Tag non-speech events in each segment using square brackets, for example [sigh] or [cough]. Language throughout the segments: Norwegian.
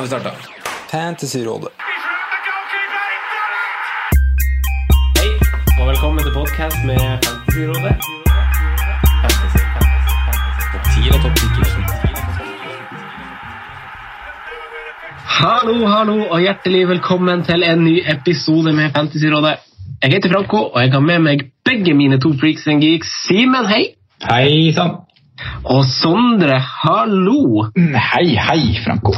Nå har vi starta. Fantasyrådet. Hei, og velkommen til podcast med Fantasyrådet. Fantasy, fantasy, fantasy. Topp 10 og topp 10 Hallo, hallo, og hjertelig velkommen til en ny episode med Fantasyrådet. Jeg heter Franco, og jeg har med meg begge mine to freaks and geeks. Simen, hei. Hei sann. Og Sondre, hallo. Hei, hei, Franco.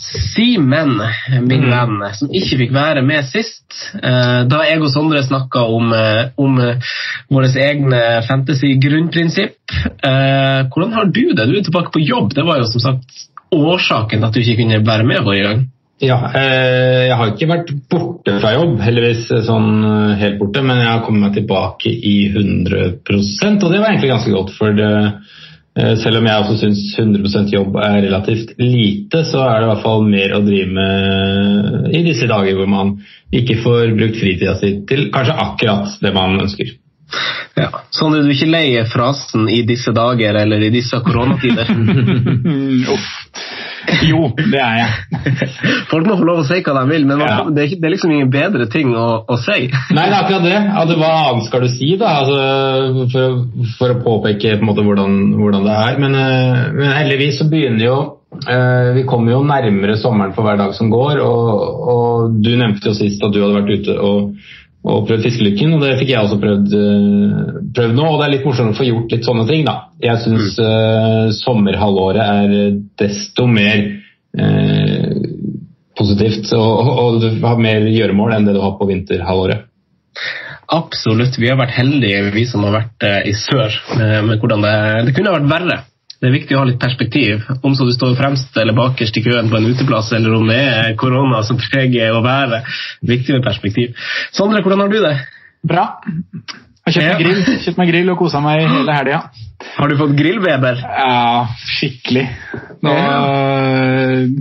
Simen, min venn, som ikke fikk være med sist, eh, da jeg og Sondre snakka om, eh, om eh, våre egne fantasy-grunnprinsipp. Hvordan har du det? Du er tilbake på jobb. Det var jo som sagt årsaken til at du ikke kunne være med forrige gang. Ja, jeg har ikke vært borte fra jobb, heldigvis sånn helt borte, men jeg har kommet meg tilbake i 100% og det var egentlig ganske godt. For det, selv om jeg også syns 100% jobb er relativt lite, så er det i hvert fall mer å drive med i disse dager hvor man ikke får brukt fritida si til kanskje akkurat det man ønsker. Ja. Sondre, du er ikke lei frasen 'i disse dager' eller 'i disse koronatider'? [laughs] [laughs] Uff. Jo, det er jeg. [laughs] Folk må få lov å si hva de vil, men Ja. det, er, liksom ingen bedre ting å, å si. Nei, det er akkurat det. Altså, hva annet skal du si da? Altså, for, for å påpeke på en måte, hvordan, hvordan det er. Men, eh, men heldigvis så begynner jo eh, Vi kommer jo nærmere sommeren for hver dag som går. Og, og du nevnte jo sist at du hadde vært ute og, og prøvd fiskelykken, og det fikk jeg også prøvd, eh, prøvd nå. Og det er litt morsomt å få gjort litt sånne ting, da. Jeg syns eh, sommerhalvåret er desto mer uh, positivt, og, og du har mer gjøremål enn det du har på vinterhalvåret. Absolutt. Vi har vært heldige, vi som har vært uh, i sør, med, med hvordan det, det kunne vært verre. Det er viktig å ha litt perspektiv. Om så du står fremst eller bakerst i køen på en uteplass, eller om det er korona som preger å være. Viktig med perspektiv. Sondre, hvordan har du det? Bra. Jeg har kjøpt meg Ja. grill, kjøpt meg grill og kosa meg hele helga. Har du fått grillweber? Ja, skikkelig. Nå,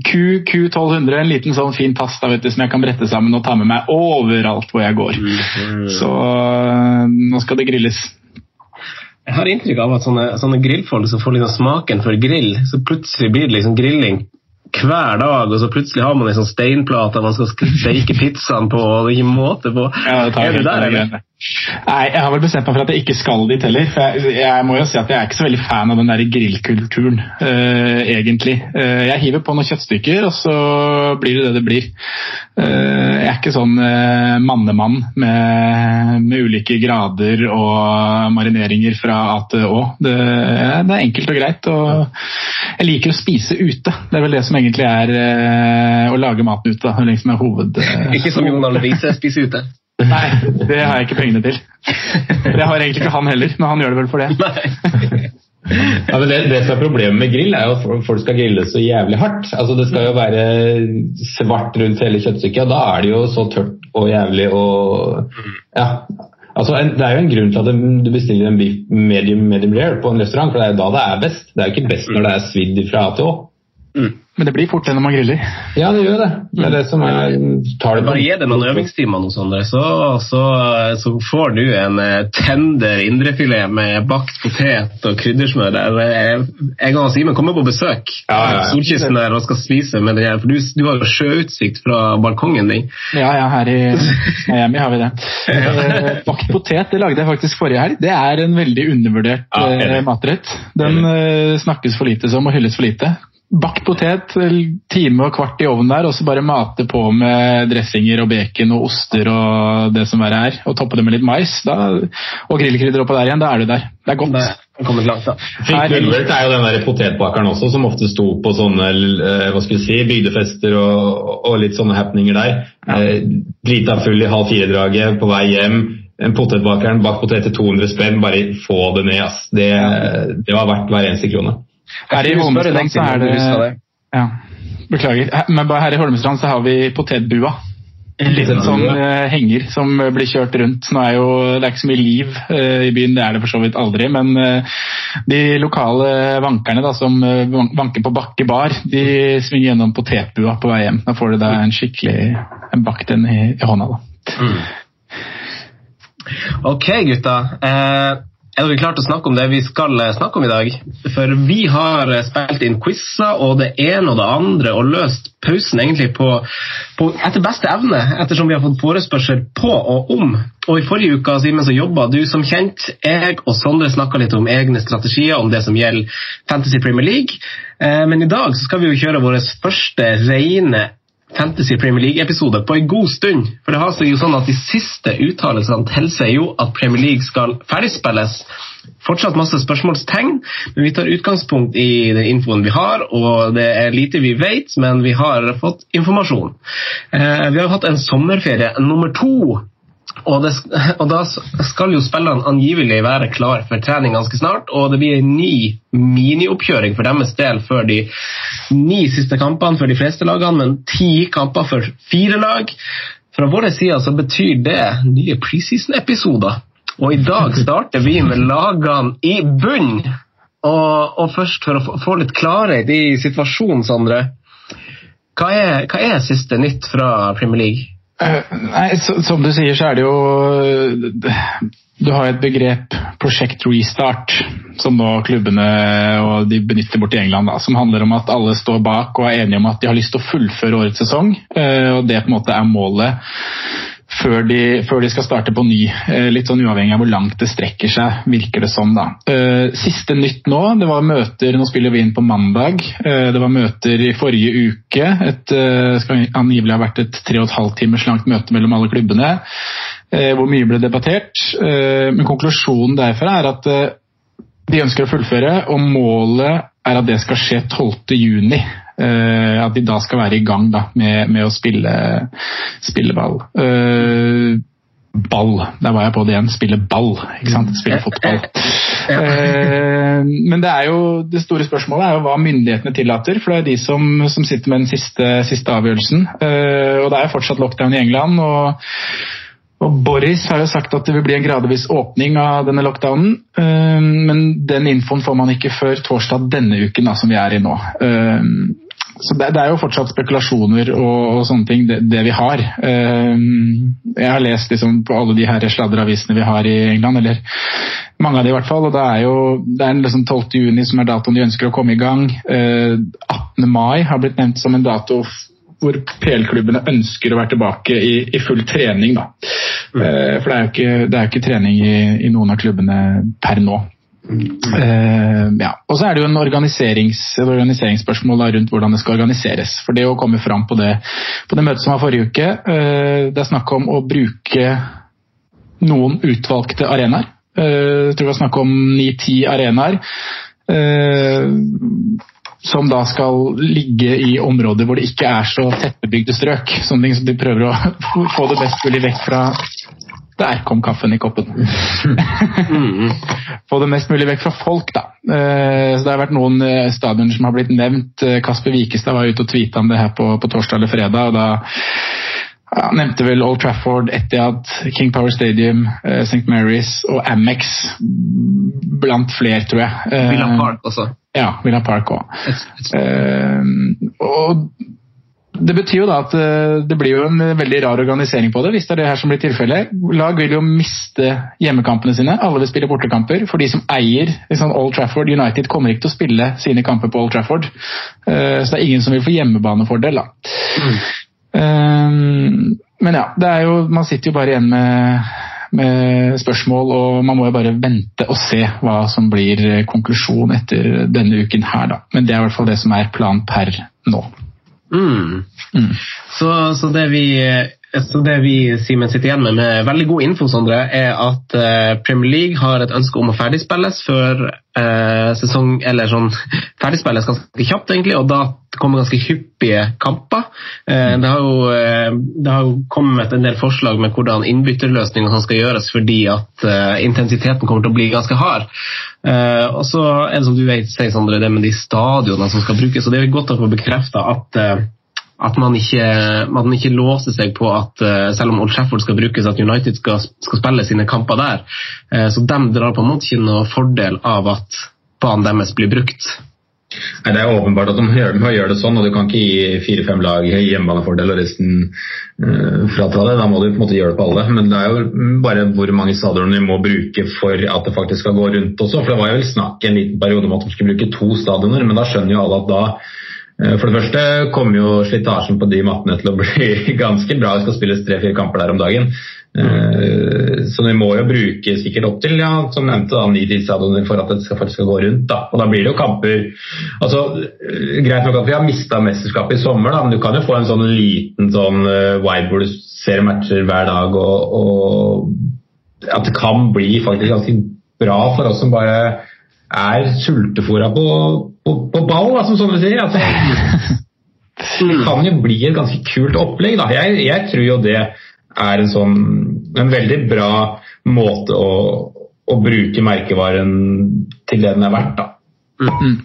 Q, Q1200, en liten sånn fin tass da, vet du, som jeg kan brette sammen og ta med meg overalt hvor jeg går. Så øh, nå skal det grilles. Jeg har inntrykk av at sånne, sånne grillfolk som får liksom smaken for grill, så plutselig blir det liksom grilling hver dag, og så plutselig har man en sånn steinplate man skal steke pizzaen på, og det er ikke måte på. Ja, det tar er det der, eller? Nei, jeg har vel bestemt meg for at jeg ikke skal dit heller. For jeg, jeg må jo si at jeg er ikke så veldig fan av den der grillkulturen, uh, egentlig. Uh, jeg hiver på noen kjøttstykker, og så blir det det det blir. Uh, jeg er ikke sånn mannemann med, med ulike grader og marineringer fra A til Å. Det, det er enkelt og greit. og Jeg liker å spise ute. Det er vel det som egentlig er å lage maten ute. da, liksom er hoved... Ikke som Jon Arne Riise, spise ute. Nei, det har jeg ikke pengene til. Det har egentlig ikke han heller, men han gjør det vel for det. Ja, men det, det som er Problemet med grill er jo at folk skal grille så jævlig hardt. Altså Det skal jo være svart rundt hele kjøttstykket, og da er det jo så tørt og jævlig og ja. Altså, en, Det er jo en grunn til at du bestiller en beef medium medium rare på en restaurant, for det er jo da det er best. Det er jo ikke best når det er svidd fra A til Å. Men det blir fort det når man griller. Ja, det gjør det. Det er det som er tar det Bare gi det noen øvingstimer, noe sånt, så, så, så får du en eh, tender indrefilet med bakt potet og kryddersmør. der. Jeg jeg og Simen kommer på besøk. Ja, ja, ja. Solkysten der og skal spise med det her, for du, du har jo sjøutsikt fra balkongen din. Ja, ja, her i Miami har vi det. [laughs] Bakt potet det lagde jeg faktisk forrige helg. Det er en veldig undervurdert Ja, eh, matrett. Den eh, snakkes for lite som og hylles for lite. Bakt potet, time og kvart i ovnen der, og så bare mate på med dressinger og bacon og oster og det som verre er. Og toppe det med litt mais da, og grillkrydder oppå der igjen. Da er du der. Det er godt. Det kommet langt, da. Fink er jo den der potetbakeren også, som ofte sto på sånne eh, hva skal vi si, bygdefester og, og litt sånne happeninger der. Ja. Eh, Drita full i halv fire-draget, på vei hjem. En potetbakeren bak potet til 200 spenn, bare få det ned. ass. Det, det var verdt hver eneste krone. Her i Holmestrand så er det ja, Beklager. Men her i Holmestrand så har vi potetbua. En liten sånn eh, henger som blir kjørt rundt. Nå er jo, Det er ikke så mye liv uh, i byen, det er det for så vidt aldri. Men uh, de lokale vankerne da, som vanker på Bakke bar, de svinger gjennom potetbua på vei hjem. Da får du da en skikkelig en bakt en i, i hånda. da. Ok, gutta. Er dere klare til å snakke om det vi skal eh, snakke om i dag? For vi har eh, spilt inn quizer og det ene og det andre og løst pausen egentlig på, på etter beste evne, ettersom vi har fått forespørsel på og om. Og I forrige uke Simen, så jobba du som kjent. Jeg og Sondre snakka litt om egne strategier om det som gjelder Fantasy Premier League. Eh, men i dag så skal vi jo kjøre vår første rene Fantasy Premier League-episode på en god stund. For det har seg jo sånn at De siste uttalelsene tilsier jo at Premier League skal ferdigspilles. Fortsatt masse spørsmålstegn, men vi tar utgangspunkt i den infoen vi har. og Det er lite vi vet, men vi har fått informasjon. Eh, vi har hatt en sommerferie nummer to. Og, det, [laughs] og Da skal jo spillerne angivelig være klar for trening ganske snart. og Det blir en ny minioppkjøring for deres del før de ni siste kampene for de fleste lagene, men ti kamper for fire lag. Fra vår side så betyr det nye preseason-episoder. Og i dag [laughs] starter vi med lagene i bunn. Og, og først for å få- litt klarhet i situasjonen, Sondre. Hva hva er siste nytt fra Premier League? Eh, Nei, Som du sier, så er det jo Du har et begrep, prosjekt restart, som nå klubbene og de benytter bort i England. Da, som handler om at alle står bak og er enige om at de har lyst til å fullføre årets sesong. eh, og Det på en måte er målet før de, før de skal starte på ny. eh, Litt sånn uavhengig av hvor langt det strekker seg, virker det som. da. Eh, Siste nytt nå, det var møter Nå spiller vi inn på mandag. Eh, Det var møter i forrige uke. Et eh, skal angivelig ha vært et tre og et halvt timers langt møte mellom alle klubbene. Hvor mye ble debattert. Men konklusjonen derfra er at de ønsker å fullføre, og målet er at det skal skje 12. juni. Eh, at de da skal være i gang da, med, med å spille, spille ball. Eh, ball, der var jeg på det igjen. Spille ball, ikke sant? Spille fotball. Eh, men det er jo, det store spørsmålet er jo hva myndighetene tillater, for det er de som, som sitter med den siste, siste avgjørelsen. Eh, og det er fortsatt lockdown i England. og og Boris har jo sagt at det vil bli en gradvis åpning av denne lockdownen. eh, Men den infoen får man ikke før torsdag denne uken, da, som vi er i nå. Eh, Så det, er jo fortsatt spekulasjoner og, sånne ting, det, vi har. Eh, Jeg har lest liksom på alle de her sladderavisene vi har i England, eller mange av de i hvert fall. og Det er jo det er liksom 12. juni som er datoen de ønsker å komme i gang. Eh, 18. mai har blitt nevnt som en dato hvor PL-klubbene ønsker å være tilbake i, i full trening. Da. Eh, for det er jo ikke, det er ikke trening i, i noen av klubbene per nå. Eh, ja. Og så er det jo en organiserings, et organiseringsspørsmål da, rundt hvordan det skal organiseres. For det å komme fram på det, på det møtet som var forrige uke, eh, det er snakk om å bruke noen utvalgte arenaer. Eh, jeg tror det var snakk om ni-ti arenaer. Eh, som da skal ligge i områder hvor det ikke er så tettbebygde strøk. Sånne ting som de prøver å [laughs] få det best mulig vekk fra Der kom kaffen i koppen. [laughs] Få det mest mulig vekk fra folk, da. Eh, Så Det har vært noen eh, stadioner som har blitt nevnt. Eh, Kasper Wikestad var ute og tweeta om det her på, på torsdag eller fredag. og da ja, nevnte vel Old Trafford, Etihad, King Power Stadium, eh, St. Mary's og Amex blant flere, tror jeg. Eh, Villa Park også. Ja, Villa Park òg. og det betyr jo da at eh, det blir jo en veldig rar organisering på det, hvis det er det her som blir tilfellet. Lag vil jo miste hjemmekampene sine, alle vil spille bortekamper. For de som eier liksom Old Trafford United, kommer ikke til å spille sine kamper på Old Trafford. Eh, Så det er ingen som vil få hjemmebanefordel, da. Um, men ja, det er jo, man sitter jo bare igjen med med spørsmål, og man må jo bare vente og se hva som blir konklusjonen etter denne uken her, da. Men det er i hvert fall det som er planen per nå. Mm. Mm. Så, så, det vi så det vi Simen sitter igjen med med veldig god info, Sondre, er at uh, Premier League har et ønske om å ferdigspilles før eh, sesong Eller sånn [laughs] ferdigspilles ganske kjapt, egentlig, og da kommer ganske hyppige kamper. Eh, det, har jo, det har jo kommet en del forslag med hvordan innbytterløsninger skal gjøres fordi at intensiteten kommer til å bli ganske hard. og så er det som du vet, sier Sondre, det med de stadionene som skal brukes. og Det er godt å få bekrefta at at man ikke, man ikke, låser seg på at uh, selv om Old Trafford skal brukes, at United skal, skal spille sine kamper der. Uh, så de drar på en måte ikke noe fordel av at banen deres blir brukt. Nei, Det er åpenbart at de gjør, de gjør det sånn, og du kan ikke gi fire-fem lag hjemmebanefordel og resten uh, frata det. Da må du på en måte gjøre det på alle. Men det er jo bare hvor mange stadioner du må bruke for at det faktisk skal gå rundt også. For det var jo vel snakk en liten periode om at de skulle bruke to stadioner, men da skjønner jo alle at da for det første kommer jo slitasjen på de mattene til å bli [laughs] ganske bra. Det skal spilles tre-fire kamper der om dagen. Mm. så vi må jo bruke sikkert opptil ja, som nevnte da, ni tidsstadioner for at det skal, faktisk skal gå rundt. Da. Og da blir det jo kamper altså, eh, Greit nok at vi har mista mesterskapet i sommer, da, men du kan jo få en sånn liten sånn wide hvor du ser matcher hver dag. Og, og at det kan bli faktisk ganske bra for oss som bare er sultefòra på på, på ball, altså, som du sier. Altså, [laughs] det kan jo bli et ganske kult opplegg. Da. Jeg, jeg tror jo det er en, sånn, en veldig bra måte å, å, bruke merkevaren til det den er verdt. Da. Mm.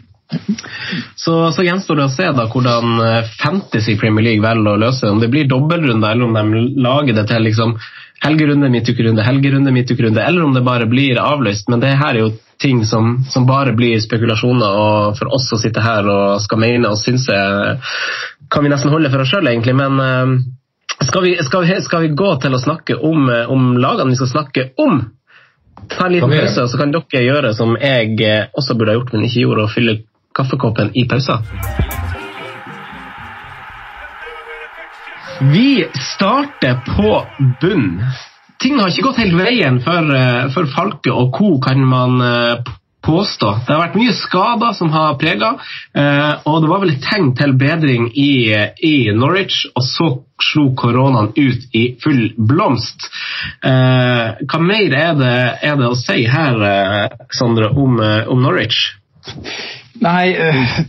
Så, så, gjenstår det å se da hvordan eh, Fantasy Premier League velger å løse det. Om det blir dobbeltrunde, eller om de lager det til liksom helgerunde, midtukerunde, helgerunde, midtukerunde, eller om det bare blir avlyst. Men det her er jo ting som, som, bare blir spekulasjoner, og for oss å sitte her og skal mene og synse, kan vi nesten holde for oss sjøl, egentlig. Men uh, skal, vi, skal, vi, skal, vi, gå til å snakke om, eh, om lagene vi skal snakke om? Ta en liten pause, så kan dere gjøre som jeg eh, også burde ha gjort, men ikke gjorde, og fylle kaffekoppen i pausen. Vi starter på bunn ting har ikke gått helt veien for, eh, for Falke og co., kan man eh, påstå. Det har vært mye skader som har prega, eh, og det var vel et tegn til bedring i, i Norwich, og så slo koronaen ut i full blomst. Hva mer er det, er det å si her, Sondre, om, om Norwich? Nei,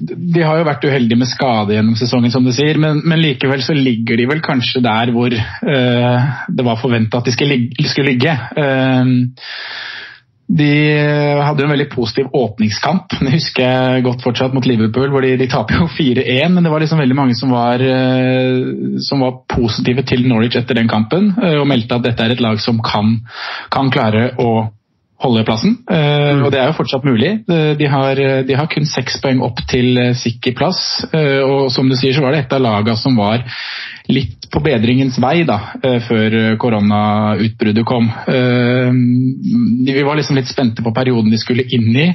de har jo vært uheldige med skade gjennom sesongen, som du sier. Men, men likevel så ligger de vel kanskje der hvor uh, det var forventa at de skulle, skulle ligge. Uh, de hadde en veldig positiv åpningskamp. Det husker jeg godt fortsatt mot Liverpool, hvor de, de taper jo 4-1. Men det var liksom veldig mange som var, som var, positive til Norwich etter den kampen, og meldte at dette er et lag som kan, kan klare å holde plassen. Eh, mm. Og det er jo fortsatt mulig. Eh, de har, eh, de har kun seks poeng opp til sikker plass. Og som du sier, så var det et av lagene som var litt på bedringens vei da, før koronautbruddet kom. Vi var liksom litt spente på perioden de skulle inn i.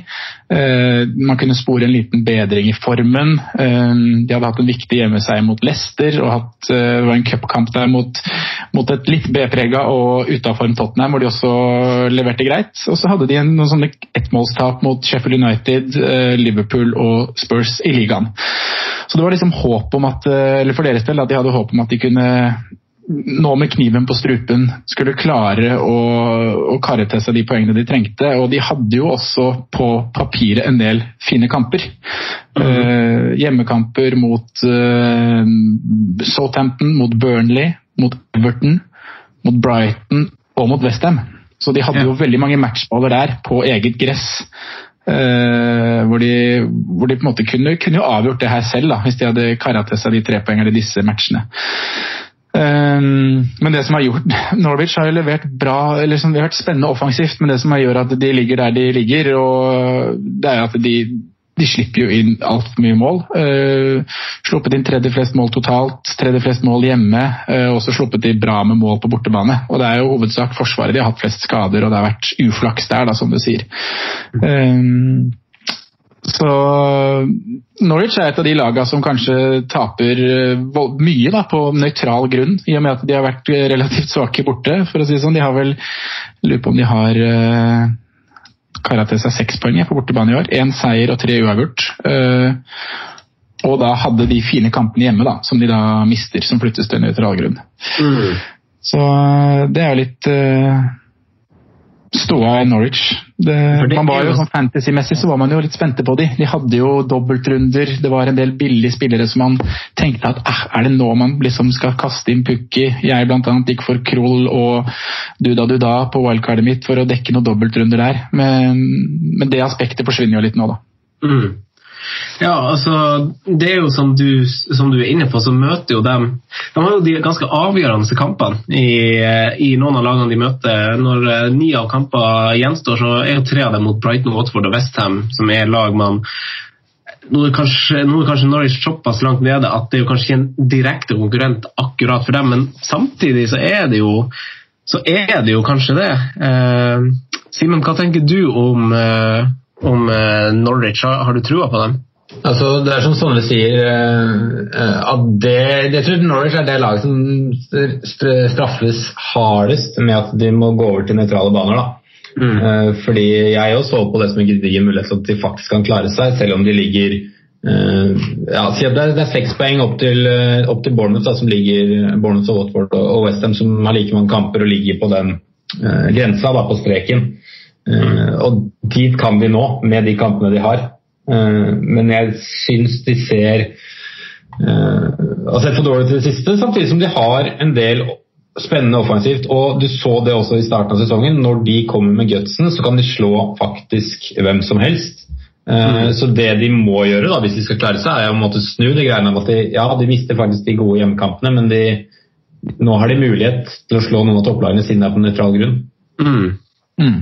Man kunne spore en liten bedring i formen. De hadde hatt en viktig hjemmeseier mot Leicester og hatt, det var en cupkamp der mot, mot et litt B-prega og utaform Tottenham, hvor de også leverte greit. Og så hadde de en, noen sånne ettmålstap mot Sheffield United, eh, Liverpool og Spurs i ligaen. Så det var liksom håp om at, eh, eller for deres del, at de hadde håp om at de kunne nå med kniven på strupen skulle klare å, å karre til seg de poengene de trengte. Og de hadde jo også på papiret en del fine kamper. Mm. Uh, hjemmekamper mot uh, Southampton, mot Burnley, mot Everton, mot Brighton og mot Westham. Så de hadde ja. jo veldig mange matchballer der på eget gress. Uh, hvor, de, hvor, de, på en måte kunne, kunne jo avgjort det her selv, da, hvis de hadde kara til seg de tre poengene i disse matchene. Um, men det som har gjort [laughs] Norwich har jo levert bra, eller liksom, det har vært spennende offensivt, men det som har gjort at de ligger der de ligger, og det er at de de slipper jo inn altfor mye mål. Uh, sluppet inn tredje flest mål totalt, tredje flest mål hjemme. Uh, også sluppet de bra med mål på bortebane. Og Det er jo hovedsak Forsvaret de har hatt flest skader, og det har vært uflaks der, da, som du sier. Uh, Så Norwich er et av de lagene som kanskje taper eh, mye da, på nøytral grunn, i og med at de har vært relativt svake borte. for å si det sånn. De har vel Lurer på om de har kara til seg seks poeng på bortebane i år. Én seier og tre uavgjort. Uh, og da hadde de fine kampene hjemme, da, som de da mister, som flyttes til nøytral grunn. Mm. Så det er jo litt uh, ståa i Norwich. Det, man var jo sånn Fantasy-messig så var man jo litt spente på de. De hadde jo dobbeltrunder, det var en del billige spillere som man tenkte at eh, er det nå man liksom skal kaste inn Pukki? Jeg blant annet gikk for Krull og Duda Duda på wildcardet mitt for å dekke noen dobbeltrunder der. Men, men det aspektet forsvinner jo litt nå, da. Mm. Ja, altså Det er jo som du, som du, er inne på, så møter jo dem De har jo de ganske avgjørende kampene i, i noen av lagene de møter. Når eh, ni av kamper gjenstår, så er jo tre av dem mot Brighton, Watford og Westham, som er lag man nå er, kanskje, nå er kanskje Norwich såpass langt nede at det er jo kanskje ikke en direkte konkurrent akkurat for dem, men samtidig så er det jo, er det jo kanskje det. Eh, Simen, hva tenker du om eh, om eh, Norwich. Har, du trua på dem? Altså, det er som Sondre sier, eh, at det, jeg tror Norwich er det laget som straffes hardest med at de må gå over til nøytrale baner. da. Mm. Eh, fordi jeg også så på det som en gedigen mulighet til at de faktisk kan klare seg, selv om de ligger ja, si at det er, seks poeng opp til, opp til Bournemouth, da, som ligger Bournemouth og Watford og Westham, som har like mange kamper og ligger på den grensa, da, på streken. Uh, og dit kan de nå med de kampene de har. Uh, men jeg syns de ser uh, har sett for dårlig til det siste, samtidig som de har en del spennende offensivt. Og du så det også i starten av sesongen. Når de kommer med gutsen, så kan de slå faktisk hvem som helst. Mm. Så det de må gjøre da, hvis de skal klare seg, er å måtte snu de greiene om at de, ja, de mister faktisk de gode hjemmekampene, men de, nå har de mulighet til å slå noen av topplagene siden det er på nøytral grunn. Mm. Mm.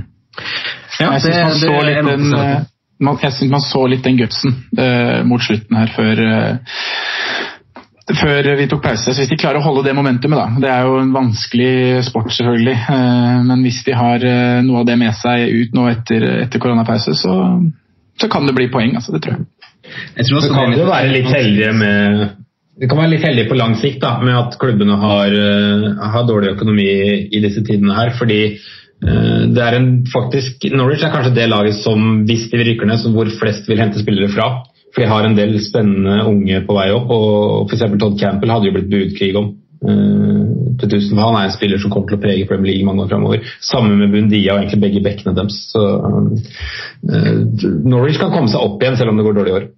Ja, jeg syns man, så litt den, eh, man, man så litt den gutsen uh, mot slutten her før uh, før vi tok pause. Så hvis de klarer å holde det momentumet, da Det er jo en vanskelig sport, selvfølgelig. Uh, men hvis de har noe av det med seg ut nå etter, etter koronapause, så, så, kan det bli poeng. Altså, det tror jeg. jeg tror så kan det jo være litt heldige med det kan være litt heldig på lang sikt da, med at klubbene har, har dårlig økonomi i disse tidene her. fordi Eh, det er en, faktisk, Norwich er kanskje det laget som, hvis de rykker ned, hvor flest vil hente spillere fra. For de har en del spennende unge på vei opp. og F.eks. Todd Campbell hadde jo blitt budkrig om. Uh, til Han er en spiller som kommer til å prege Premier League mange år fremover. Sammen med Bundia og egentlig begge bekkene deres. Så, uh, Norwich kan komme seg opp igjen selv om det går dårlig i år.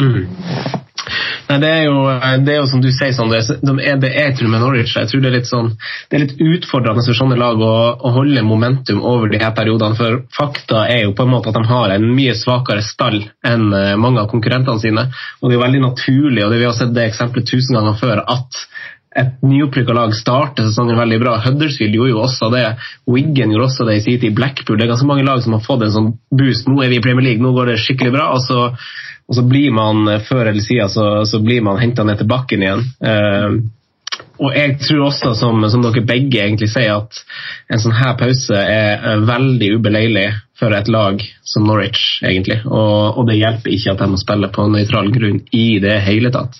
Mm. Nei, det er, jo, det er jo som du sier, Sondre. det, er, tror med Norwich. Jeg tror det er litt, sånn, det er litt utfordrende for sånne lag å, å, holde momentum over de her periodene. For fakta er jo på en måte at de har en mye svakere stall enn eh, mange av konkurrentene sine. Og det er jo veldig naturlig, og det, vi har sett det eksempelet tusen ganger før, at et nyopprykka lag starter sesongen veldig bra. Huddersfield gjorde jo også det. Wiggen gjorde også det i sin tid. Blackpool. Det er ganske mange lag som har fått en sånn boost. Nå er vi i Premier League, nå går det skikkelig bra. og så og så blir man eh, før eller siden så, så blir man henta ned til bakken igjen. Uh, og jeg tror også, som, som, dere begge egentlig sier, at en sånn her pause er veldig ubeleilig for et lag som Norwich, egentlig. Og, og det hjelper ikke at de må spille på nøytral grunn i det hele tatt.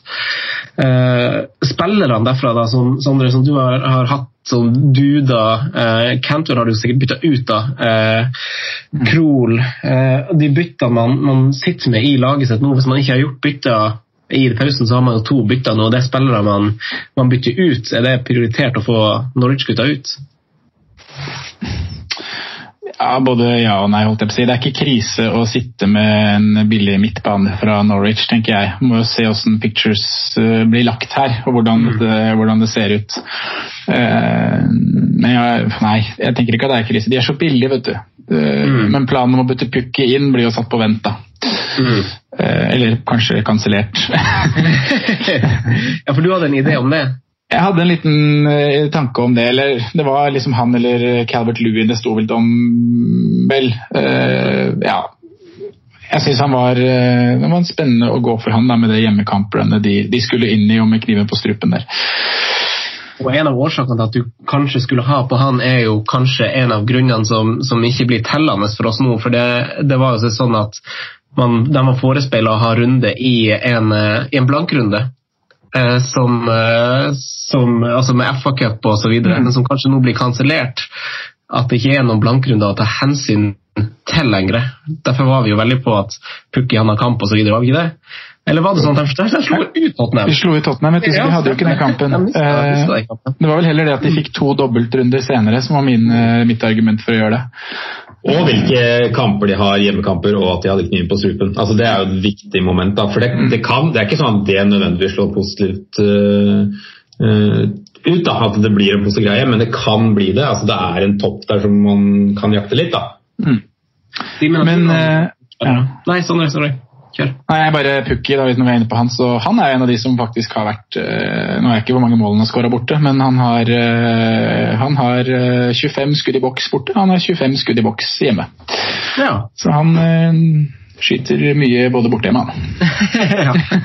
Uh, spillerne derfra, da, som, Sondre, som du har, har hatt som Duda uh, Cantor har du sikkert bytta ut, da. Uh, Krohl uh, De byttene man, man, sitter med i laget sitt nå, hvis man ikke har gjort bytter i pausen, så har man jo to bytter nå. Det er spillere man, man bytter ut. Er det prioritert å få Norwich-gutta ut? Ja, Både ja og nei. holdt jeg på å si. Det er ikke krise å sitte med en billig midtbane fra Norwich, tenker jeg. Må jo se hvordan pictures uh, blir lagt her, og hvordan, mm. det, hvordan det, ser ut. Uh, men ja, nei, jeg tenker ikke at det er krise. De er så billige, vet du. Uh, mm. Men planen om å bytte Pukki inn blir jo satt på vent, da. Mm. eller kanskje kansellert. [laughs] ja, for du hadde en idé om det? Jeg hadde en liten uh, tanke om det. eller Det var liksom han eller Calvert Lewin det sto vel om, vel. Uh, ja. Jeg syns han var, uh, det var spennende å gå for han da, med det hjemmekamprennet de, de, skulle inn i og med kniven på strupen der. Og en av årsakene til at du kanskje skulle ha på han, er jo kanskje en av grunnene som, som ikke blir tellende for oss nå. For det, det var jo sånn at man, de var forespeila å ha runde i en, eh, i en blankrunde. Eh, som, eh, som, altså med FA-cup osv., mm. men som kanskje nå blir kansellert. At det ikke er noen blankrunder å ta hensyn til lenger. Derfor var vi jo veldig på at Pukki hadde kamp osv., var vi ikke det? Eller var det sånn at de slo ut Tottenham? Vi slo ut Tottenham, vet du, så de hadde jo ikke den kampen. Det var vel heller det at de fikk to dobbeltrunder senere som var min, eh, mitt argument for å gjøre det. Og hvilke kamper de har, hjemmekamper, og at de hadde kniven på strupen. Altså, det er jo et viktig moment. da, for Det, det, kan, det er ikke sånn at det nødvendigvis slår positivt uh, uh, ut, da, at det blir en positiv greie, men det kan bli det. altså Det er en topp der som man kan jakte litt. da. Mm. Men, uh, ja. Nei, det. Sorry. Kjør. Nei, jeg bare Pukki, da, når vi er inne på han, så han er en av de som faktisk har vært uh, Nå er jeg ikke hvor mange mål han har skåra borte, men han har, uh, han har uh, 25 skudd i boks borte. Han har 25 skudd i boks hjemme. Ja. Så han skyter mye både borte hjemme, hjemme.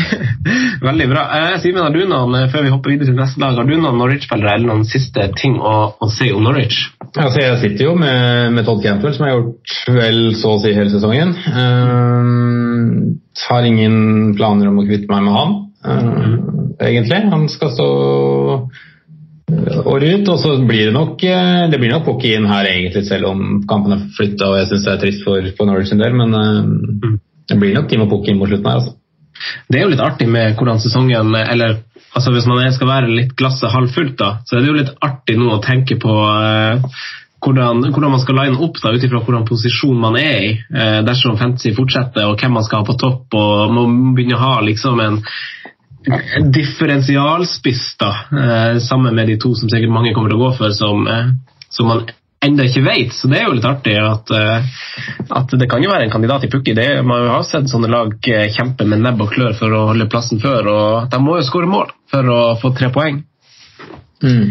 [laughs] Veldig bra. Eh, Simen, har du noen før vi hopper videre til neste lag, har du noen Norwich-spillere eller noen siste ting å, å si om Norwich? Altså, jeg sitter jo med, med Todd Cantwell, som jeg har gjort vel så å si hele sesongen. Uh, har ingen planer om å kvitte meg med han, uh, egentlig. Han skal stå året ut. Og så blir det nok eh, det blir nok Pukki inn her, egentlig, selv om kampen er flytta og jeg syns det er trist for, for Norwich sin del. Men uh, det blir nok Timo Pukki inn mot slutten her, altså. Det er jo litt artig med hvordan sesongen eller altså Hvis man skal være litt glasset halvfullt, da, så er det jo litt artig nå å tenke på uh, hvordan, hvordan, man skal line opp da, ut ifra hvordan posisjon man er i, uh, dersom Fantasy fortsetter, og hvem man skal ha på topp. og Man begynner å ha liksom en en differensialspiss da, eh, sammen med de to som sikkert mange kommer til å gå for, som, eh, som man ennå ikke vet. Så det er jo litt artig at, eh, at det kan jo være en kandidat i Pukki. Det, man har sett sånne lag eh, kjempe med nebb og klør for å holde plassen før, og de må jo skåre mål for å få tre poeng. Mm.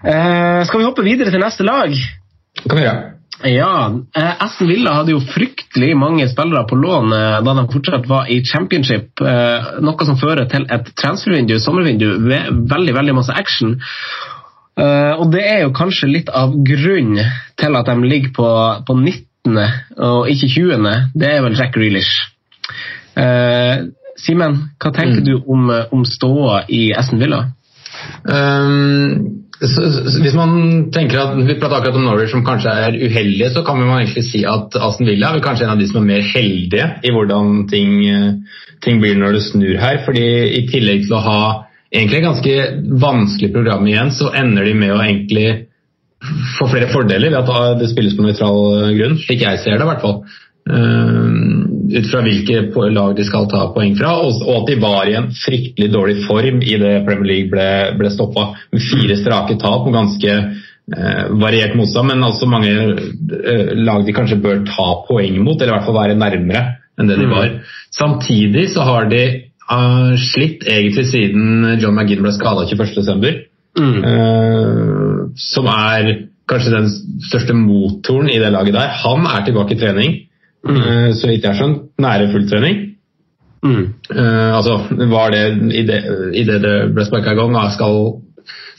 Eh, skal vi hoppe videre til neste lag? Det kan vi gjøre. Ja, eh, Aston Villa hadde jo fryktelig mange spillere på lån da de fortsatt var i championship. Noe som fører til et transfervindu, sommervindu, veldig veldig masse action. Og det er jo kanskje litt av grunnen til at de ligger på, på 19. og ikke 20. Det er vel Jack Reelish. Simen, hva tenker mm. du om, om ståa i Aston Villa? Um så, hvis man tenker at Vi prater akkurat om Norwich som kanskje er uheldige, så kan man egentlig si at Aston Villa er kanskje en av de som er mer heldige i hvordan ting, ting blir når det snur her. fordi I tillegg til å ha egentlig et ganske vanskelig program igjen, så ender de med å egentlig få flere fordeler ved at det spilles på nøytral grunn, slik jeg ser det i hvert fall. Uh, ut fra hvilke lag de skal ta poeng fra, og, og, at de var i en fryktelig dårlig form i det Premier League ble, ble stoppa. Med fire strake tap og ganske uh, variert motstand, men altså mange uh, lag de kanskje bør ta poeng mot, eller i hvert fall være nærmere enn det de mm. var. Samtidig så har de slitt egentlig siden John McGinn ble skada 21.12., mm. som er kanskje den største motoren i det laget der. Han er tilbake i trening. Mm. uh, så vidt jeg har skjønt, nære fulltrening. Mm. Uh, altså, var det idet det, det ble sparka i gang, skal,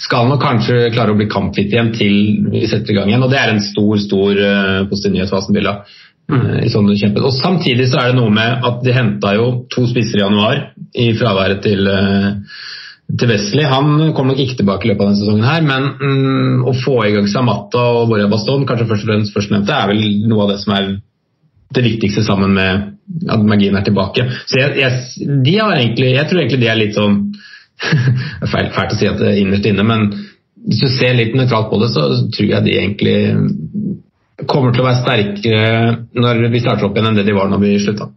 skal nok kanskje klare å bli kampfitt igjen til vi setter i gang igjen. Og det er en stor stor uh, positiv nyhet for Aston Villa. Mm. sånne kjemper. og Samtidig så er det noe med at de henta jo to spisser i januar i fraværet til uh, til Wesley. Han kommer nok ikke tilbake i løpet av denne sesongen, her, men mm, å få i gang Samatta og Borja Baston, kanskje først og fremst førstnevnte, er vel noe av det som er det viktigste sammen med at magien er tilbake. Så jeg, jeg, de har egentlig, jeg tror egentlig de er litt sånn [laughs] Det er fælt å si at det er innerst inne, men hvis du ser litt nøytralt på det, så tror jeg de egentlig kommer til å være sterkere når vi starter opp igjen enn det de var når vi slutta.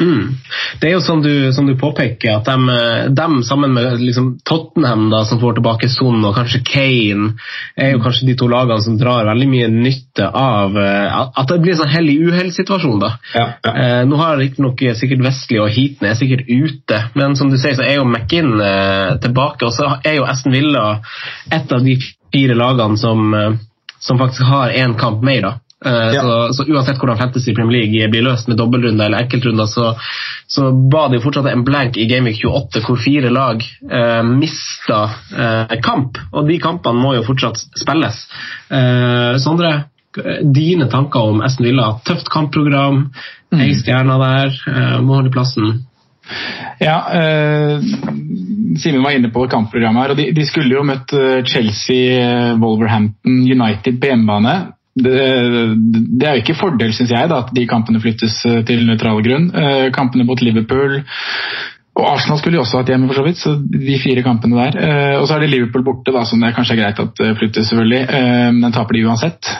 Mm. Det er jo som du, som du påpeker, at de, de sammen med liksom Tottenham, da, som får tilbake Son, og kanskje Kane, er jo kanskje de to lagene som drar veldig mye nytte av eh, at det blir en sånn hell i uhell-situasjon. da. Ja, ja. Eh, nå har riktignok sikkert Wesley og Heaton er sikkert ute, men som du sier, så er jo McInn eh, tilbake. Og så er jo Aston Villa et av de fire lagene som, eh, som faktisk har én kamp mer. da. Eh, Ja. så, så uansett hvordan Fantasy Premier League blir løst med dobbeltrunder eller enkeltrunder, så, så var det jo fortsatt en blank i Gameweek 28 hvor fire lag eh, mista eh, kamp. Og de kampene må jo fortsatt spilles. Eh, Sondre, dine tanker om Esten Villa? Tøft kampprogram, ei stjerne der, eh, må holde plassen. Ja, eh, Simen var inne på kampprogrammet her. og De, de skulle jo møtt Chelsea, Wolverhampton, United på hjemmebane. Det, er jo ikke fordel, syns jeg, da, at de kampene flyttes eh, til nøytral grunn. Eh, kampene mot Liverpool og Arsenal skulle jo også hatt hjemme, for så vidt, så de fire kampene der. Eh, og så er det Liverpool borte, da, som det kanskje er greit at flyttes, selvfølgelig. Men den taper de uansett.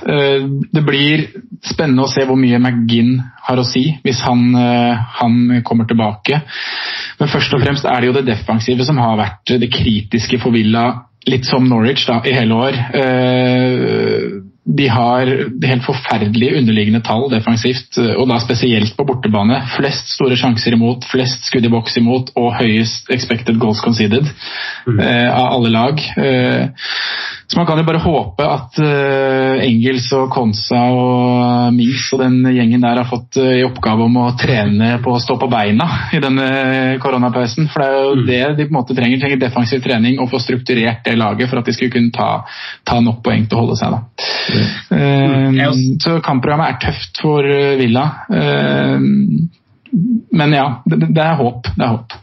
Det blir spennende å se hvor mye McGinn har å si hvis han, han kommer tilbake. Men først og fremst er det jo det defensive som har vært det kritiske for Villa, litt som Norwich da, i hele år. Eh, de har helt forferdelige underliggende tall defensivt, og da spesielt på bortebane. Flest store sjanser imot, flest skudd i boks imot og høyest expected goals conceded eh, av alle lag. Eh, så man kan jo bare håpe at eh, Engels og Konsa og Mings og den gjengen der har fått eh, i oppgave om å trene på å stå på beina i denne koronapausen. For det er jo det de på en måte trenger. De trenger defensiv trening og få strukturert det laget for at de skulle kunne ta, ta nok poeng til å holde seg. da. Eh, så kampprogrammet er tøft for eh, Villa. Eh, men ja, det, det er håp. Det er håp.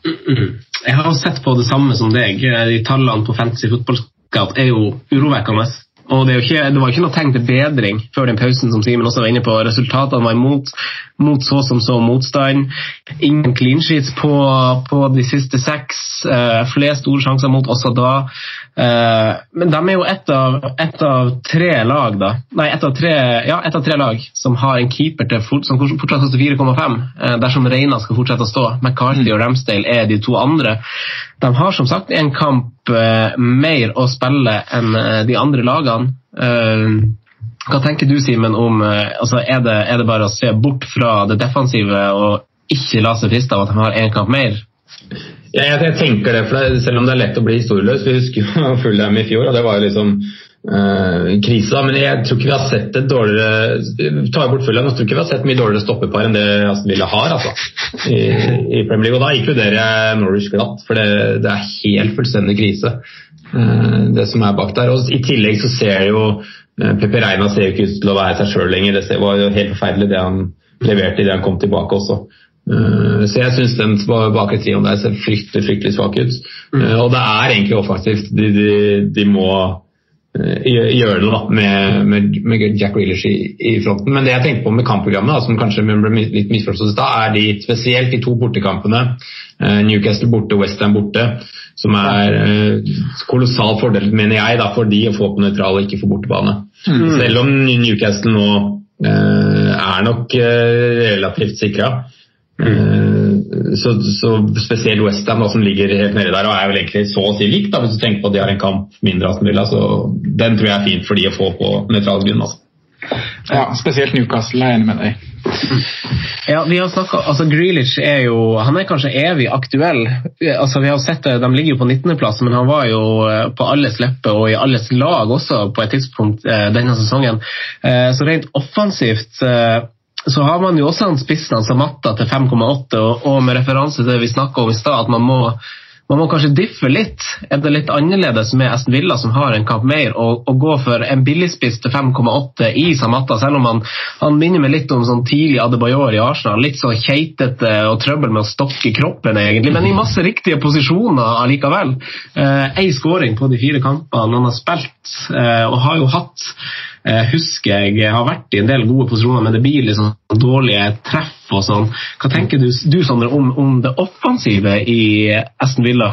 Jeg har sett på det samme som deg. De tallene på Fantasy Football Scout er jo urovekkende. Og det, ikke, det var ikke noe tegn til bedring før den pausen som Simen også var inne på. Resultatene var imot, mot så som så motstand. Ingen clean sheets på, på de siste seks. Uh, flere store sjanser mot også da. Uh, men de er jo ett av, et av tre lag, da. Nei, ett av tre, ja, et av tre lag som har en keeper til fort, som fortsatt koster 4,5 uh, dersom Reina skal fortsette å stå. McCarthy og Ramsdale er de to andre. De har som sagt en kamp eh, mer å spille enn eh, de andre lagene. Eh, hva tenker du, Simen, om altså er, det, er det bare å se bort fra det defensive og ikke la seg friste av at de har én kamp mer? Ja, jeg, tenker det, for det, Selv om det er lett å bli historieløs Vi husker jo [laughs] dem i fjor, og det var jo liksom krise. da, Men jeg tror ikke vi har sett et dårligere tar jeg bort Fulham, jeg tror ikke vi har sett mye dårligere stoppepar enn det Aston Villa har altså, i, i Premier League. Og da inkluderer jeg Norwich glatt, for det, det er helt fullstendig krise. eh, det som er bak der. Og I tillegg så ser jo eh, Pepe Reina ser jo ikke ut til å være seg sjøl lenger. Det var jo helt forferdelig det han leverte idet han kom tilbake også. Eh, Så jeg syns den bakre trioen der ser fryktelig fryktelig svak ut. Eh, Og det er egentlig offensivt. De, de, de må eh, da, med, med, med Jack Grealish i, i fronten. Men det jeg tenker på med kampprogrammet, da, som kanskje ble litt misforstått er de spesielt de to bortekampene. eh, Newcastle borte, Westham borte. Som er eh, kolossal fordel, mener jeg, da, for de å få på nøytral og ikke få bortebane. Mm. Selv om Newcastle nå eh, er nok eh, relativt sikra. Eh, Så, så spesielt Westham som ligger helt nede der og er vel egentlig så å si likt, da, hvis du tenker på at de har en kamp mindre Aston Villa, så den tror jeg er fint for de å få på nøytral grunn. Altså. Ja, Spesielt Newcastle er jeg enig med deg. [laughs] Ja, vi har snakket, altså Grealish er jo han er kanskje evig aktuell. Altså vi har sett det, De ligger jo på 19.-plass, men han var jo eh, på alles leppe og i alles lag også på et tidspunkt eh, denne sesongen. Eh, så rent offensivt eh, så har man jo også han spissen av Samatta til 5,8, og, og med referanse til det vi snakka om i stad, at man må, man må kanskje diffe litt. Er det litt annerledes med Aston Villa, som har en kamp mer, å gå for en billigspiss til 5,8 i Samatta, selv om han, han minner meg litt om sånn tidlig Adebayor i Arsenal. Litt sånn keitete og trøbbel med å stokke kroppen, egentlig, men i masse riktige posisjoner allikevel. Eh, Én skåring på de fire kampene han har spilt, eh, og har jo hatt eh, husker jeg har vært i en del gode posisjoner, men det blir litt liksom dårlige treff og sånn. Hva tenker du, du Sondre, om, om det offensive i Aston Villa?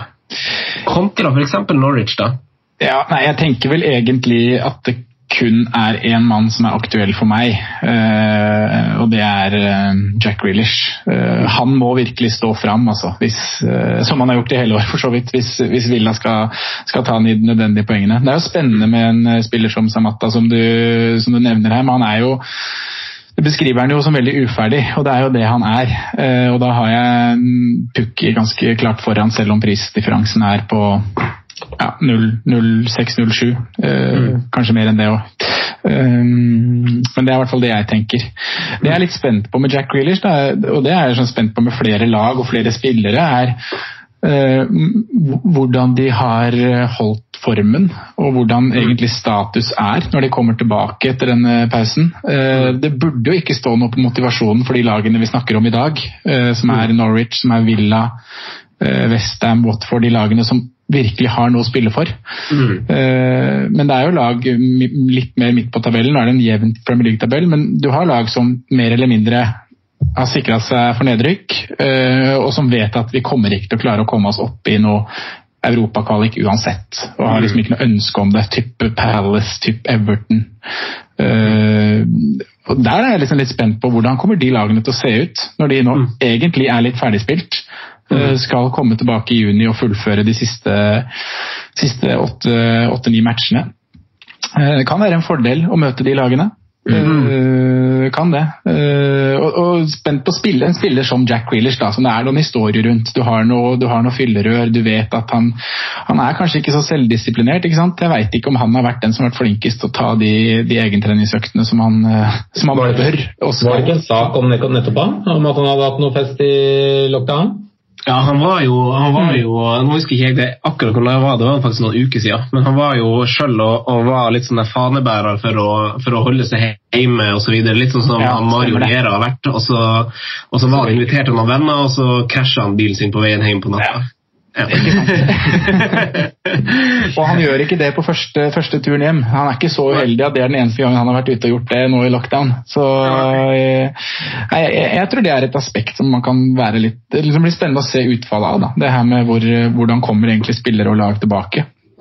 Kontra f.eks. Norwich, da? Ja, nei, Jeg tenker vel egentlig at det kun er én mann som er aktuell for meg, eh, og det er eh, Jack Grealish. Eh, han må virkelig stå fram, altså, hvis, som han har gjort i hele år, for så vidt, hvis, hvis Villa skal, skal ta de nødvendige poengene. Det er jo spennende med en spiller som Samatta, som du, som du nevner her, men han er jo det beskriver han jo som veldig uferdig, og det er jo det han er. Og da har jeg Pukki ganske klart foran, selv om prisdifferansen er på ja, 06-07. Eh, Kanskje mer enn det òg. Um, men det er i hvert fall det jeg tenker. Det jeg er litt spent på med Jack Grealish, og det er jeg sånn spent på med flere lag og flere spillere, er uh, hvordan de har holdt formen, og hvordan egentlig status er når de kommer tilbake etter denne pausen. Uh, det burde jo ikke stå noe på motivasjonen for de lagene vi snakker om i dag, uh, som er Norwich, som er Villa, Westham, Watford, de lagene som virkelig har noe å spille for. Mm. Uh, men det er jo lag litt mer midt på tabellen. Nå er det en jevn Premier League-tabell, men du har lag som mer eller mindre har sikra seg for nedrykk, uh, og som vet at vi kommer ikke til å klare å komme oss opp i noe europakvalik uansett. Og har liksom ikke noe ønske om det. Type Palace, type Everton. Uh, og Der er jeg liksom litt spent på hvordan kommer de lagene til å se ut, når de nå mm. egentlig er litt ferdigspilt. Mm. Skal komme tilbake i juni og fullføre de siste, siste åtte-ni matchene. Eh, det kan være en fordel å møte de lagene. Mm. Kan det. Og, og, spent på å spille en spiller som Jack Grealish, da, som det er noen historier rundt. Du har noe, du har noe fyllerør, du vet at han, han er kanskje ikke så selvdisiplinert. ikke sant? Jeg veit ikke om han har vært den som har vært flinkest til å ta de, de egentreningsøktene som han, som han var bør. Også. Var det ikke en sak om nettopp han? Om at han hadde hatt noe fest i lockdown? Ja, han var jo, han var jo Nå husker ikke jeg det akkurat hvor det var, det var faktisk noen uker siden. Men han var jo sjøl og, og, var litt sånn fanebærer for å, for å holde seg hjemme osv. Litt sånn som ja, Mario Riera har vært. Og så, og så var han invitert av noen venner, og så krasja han bilen sin på veien hjem på natta. Ja. Ja. [laughs] og han gjør ikke det på første, første, turen hjem. Han er ikke så uheldig at det er den eneste gangen han har vært ute og gjort det nå i lockdown. Så jeg, eh, jeg, jeg tror det er et aspekt som man kan være litt Det liksom blir spennende å se utfallet av. Da. Det her med hvor, hvordan kommer egentlig spillere og lag tilbake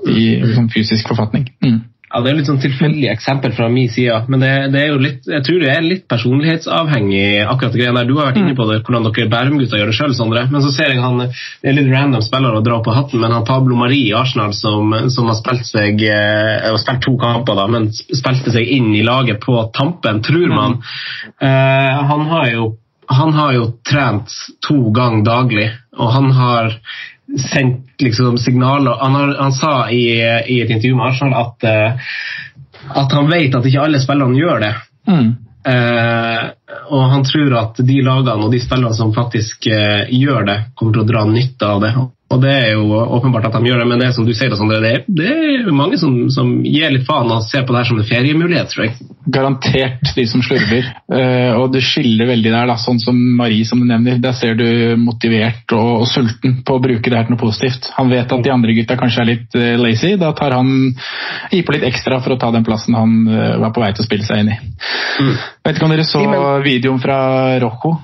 i liksom, fysisk forfatning. Mm. Ja, Det er litt sånn tilfeldig eksempel fra min side, men det, det, er jo litt, jeg tror det er litt personlighetsavhengig. akkurat det der. Du har vært inne på det, hvordan dere Bærum-gutta gjør det sjøl, Sondre. Men så ser jeg han, det er litt random spiller å dra på hatten, men han Pablo Mari i Arsenal, som, som har spilt seg eh, har spilt to kamper, da, men spilte seg inn i laget på tampen, tror man. Mm. Uh, han har jo han har jo trent to ganger daglig, og han har sendt liksom, signaler han, har, han, sa i, i, et intervju med Arsenal at, uh, at han vet at ikke alle spillerne gjør det. Mm. Uh, og han tror at de lagene og de spillerne som faktisk uh, gjør det, kommer til å dra nytte av det. Og det er jo åpenbart at de gjør det, men det er som du sier, Sondre, det, er, det er mange som, som, gir litt faen og ser på det her som en feriemulighet, tror jeg. Garantert de som slurver. Uh, og det skiller veldig der, da, sånn som Marie som du nevner. Der ser du motivert og, og, sulten på å bruke det her til noe positivt. Han vet at de andre gutta kanskje er litt uh, lazy. Da tar han gir på litt ekstra for å ta den plassen han uh, var på vei til å spille seg inn i. Mm. Vet ikke om dere så videoen fra Rojo?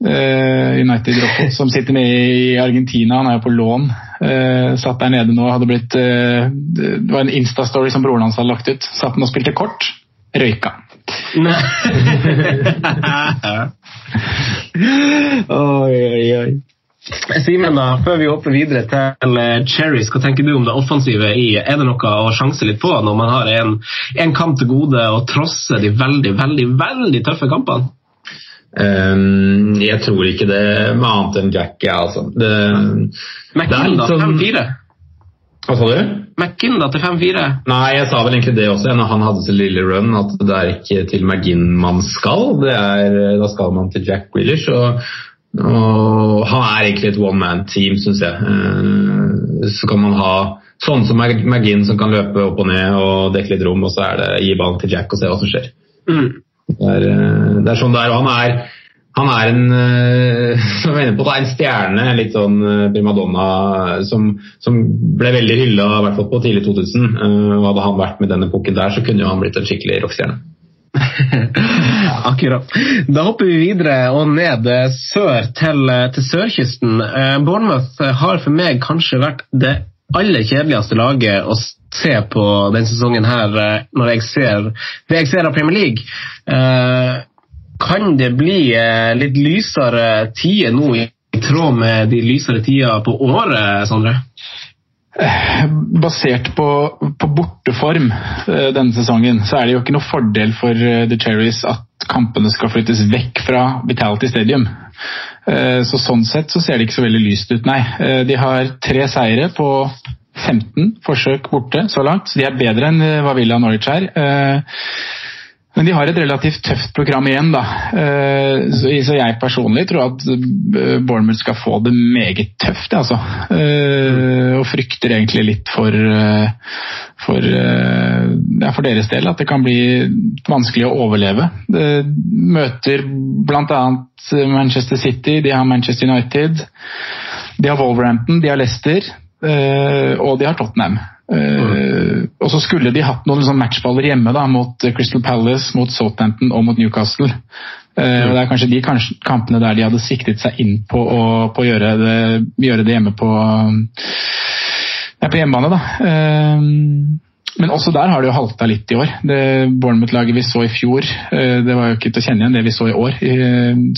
Uh, United Rocco, som sitter nede i Argentina. Han er jo på lån. Satt der nede nå. hadde blitt Det var en Insta-story som broren hans hadde lagt ut. Satt han og spilte kort. Røyka. [laughs] oi, oi, oi. Simen, da, før vi hopper videre til Cherries, hva tenker du om det offensive i Er det noe å sjanse litt på når man har en, en kamp til gode og trosser de veldig, veldig, veldig tøffe kampene? Um, jeg tror ikke det med annet enn Jack, altså. Det, McKinn, da? 5-4? Hva sa du? McKinn da til 5-4? Nei, jeg sa vel egentlig det også når han hadde sin lille run, at det er ikke til McGinn man skal. Er, da skal man til Jack Willish. Og, og han er egentlig et one man team, syns jeg. Uh, så kan man ha sånn som McGinn som kan løpe opp og ned og dekke litt rom, og så er det gi ballen til Jack og se hva som skjer. Mm. Det er, eh, det er sånn det er. Og han er, han er en eh, [laughs] som jeg på, en stjerne, litt sånn eh, primadonna, som, som ble veldig hylla i hvert fall på tidlig 2000. Og hadde han vært med denne epoken der, så kunne han blitt en skikkelig rockestjerne. [laughs] Akkurat. Da hopper vi videre og ned sør til, til sørkysten. Bournemouth har for meg kanskje vært det aller kjedeligste laget å se på denne sesongen her, eh, når jeg ser det jeg ser av Premier League. Eh, kan det bli eh, litt lysere tider nå, i tråd med de lysere tider på året, Sondre? Basert på, på, borteform denne sesongen, så er det jo ikke noe fordel for The Cherries at kampene skal flyttes vekk fra Vitality Stadium. Så Sånn sett så ser det ikke så veldig lyst ut, nei. De har tre seire på 15 forsøk borte så langt, så de er bedre enn Vavilla Norwich er. Men de har et relativt tøft program igjen, da. Eh, så jeg personlig tror at eh, Bournemouth skal få det meget tøft, altså. Eh, og frykter egentlig litt for, for, ja, for deres del at det kan bli vanskelig å overleve. De møter bl.a. Manchester City, de har Manchester United, de har Wolverhampton, de har Leicester, og de har Tottenham. Uh, og så skulle de hatt noen liksom, matchballer hjemme da, mot Crystal Palace, mot Southampton og mot Newcastle. Uh, mm. og Det er kanskje de kanskje, kampene der de hadde siktet seg inn på å gjøre, gjøre, det, hjemme på, ja, på hjemmebane. da. Uh, men også der har det jo halta litt i år. Det Bournemouth-laget vi så i fjor, det var jo ikke til å kjenne igjen det vi så i år.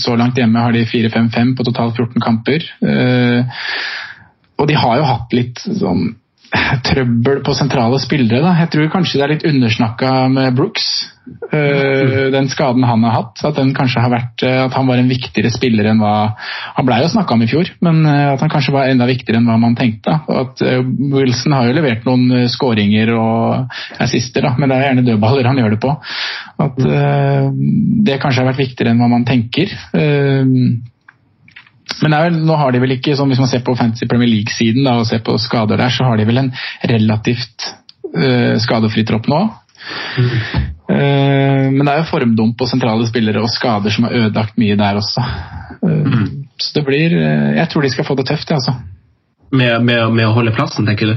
Så langt hjemme har de 4-5-5 på totalt 14 kamper. Og de har jo hatt litt sånn trøbbel på sentrale spillere. Da. Jeg tror kanskje det er litt undersnakka med Brooks. Uh, den skaden han har hatt. At, har vært, uh, at han var en viktigere spiller enn hva Han blei jo snakka om i fjor, men uh, at han kanskje var enda viktigere enn hva man tenkte. At, Wilson har jo levert noen skåringer og assister, da, men det er gjerne dødballer han gjør det på. At det kanskje har vært viktigere enn hva man tenker. Uh, men vel, nå har de vel ikke, som hvis man ser på Fantasy Premier League-siden og ser på skader der, så har de vel en relativt uh, skadefri tropp nå. Mm. Uh, men det er jo formdump på sentrale spillere og skader som har ødelagt mye der også. Uh, mm. Så det blir Jeg tror de skal få det tøft, jeg, altså. Med, med, med, å holde plassen, tenker du?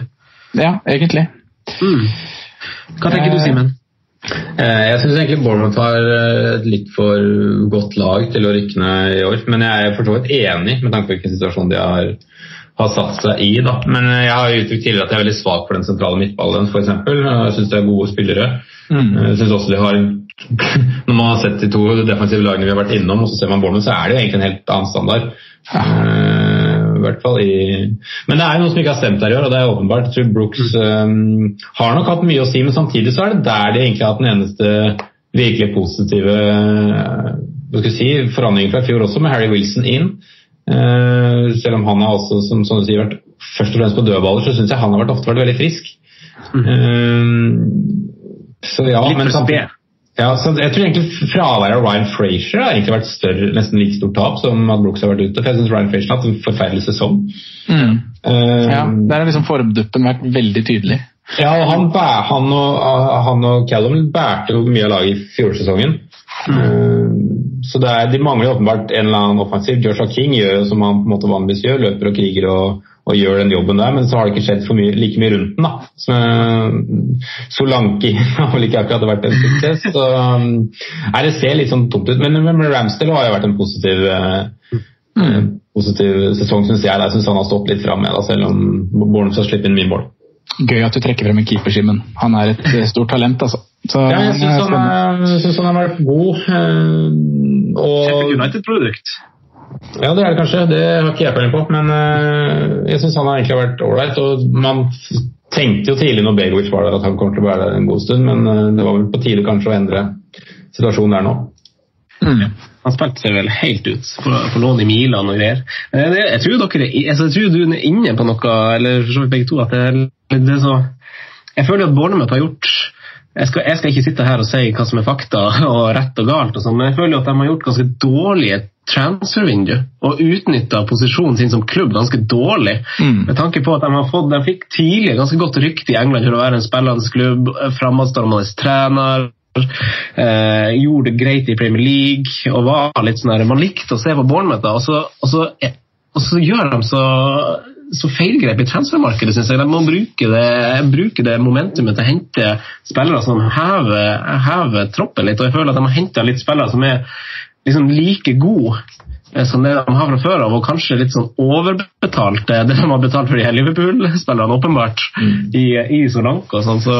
Ja, egentlig. Mm. Hva tenker du, Simen? Eh, jeg syns egentlig Bournemouth har eh, et litt for godt lag til å rykke ned i år. Men jeg er for så vidt enig med tanke på hvilken situasjon de har, har satt seg i. Da. Men eh, jeg har uttrykt tidligere at jeg er veldig svak for den sentrale midtballen f.eks. Jeg syns de er gode spillere. Mm. Jeg synes også de har [laughs] Når man har sett de to defensive lagene vi har vært innom, og så ser man Bournemouth, så er det jo egentlig en helt annen standard. I hvert fall i Men det er noe som ikke har stemt der i år, og det er åpenbart. Jeg tror Brooks um, har nok hatt mye å si, men samtidig så er det der de egentlig har hatt den eneste virkelig positive uh, si, forandringen fra i fjor også, med Harry Wilson inn. Uh, selv om han har også, som, som du sier, vært først og fremst på dødballer, så syns jeg han har vært, ofte vært veldig frisk. Mm. så ja, Litt men samtidig ja, så jeg tror egentlig Fraværet av Ryan Frazier har egentlig vært større, nesten like stort tap som at Brooks har vært ute. for Jeg synes Ryan Frazier har hatt en forferdelig sesong. Mm. Uh, ja, Der har liksom formduppen vært veldig tydelig. Ja, og han, han, og, han og Callum bærte mye av laget i fjorårssesongen. Mm. Uh, så er, De mangler åpenbart en eller annen offensiv. Joshua King gjør som han på en måte vanligvis gjør, løper og kriger og og gjør den jobben der, men så har det ikke skjedd for mye, like mye rundt den. da. Så, Solanki [laughs] har vel ikke akkurat vært en suksess. så nei, Det ser litt sånn tomt ut, men, men Ramsdale har jo vært en positiv, mm. positiv sesong, syns jeg. Jeg syns han har stått litt fram, selv om Bournemouth har sluppet inn mye mål. Gøy at du trekker frem en keeper, Simen. Han er et eh, stort talent, altså. Så, ja, jeg syns han, han, har vært god. Og... Kjempe United-produkt. Ja, det er det kanskje. Det har ikke jeg peiling på. Men uh, jeg syns han har egentlig vært ålreit. Og man tenkte jo tidlig når Begovic var der at han kom til å være der en god stund, men uh, det var vel på tide kanskje å endre situasjonen der nå. Mm. Han spilte seg vel helt ut for, for lån i Milan og greier. Jeg, jeg, tror dere, altså, jeg tror du er inne på noe, eller for så vidt begge to, at det, det er så Jeg føler at Bornermouth har gjort jeg skal, jeg skal, ikke sitte her og si hva som er fakta [laughs] og rett og galt, og sånt, men jeg føler at de har gjort ganske dårlige transfer-vindu og utnytta posisjonen sin som klubb ganske dårlig. Mm. Med tanke på at De har fått, de fikk tidlig ganske godt rykte i England for å være en spillende klubb, framadstormende trener. Eh, gjorde det greit i Premier League og var litt sånn Man likte å se på Bournemouth, og så, og så, og så gjør de så så feilgrep i transfermarkedet, syns jeg. De må bruke det, bruke det, momentumet til å hente spillere som hever, hever troppen litt. og Jeg føler at de har henta litt spillere som er liksom like gode eh, som det de har fra før av, og kanskje litt sånn overbetalt det de har betalt for de her Liverpool-spillerne, åpenbart, mm. i, i Solanke og sånn. Så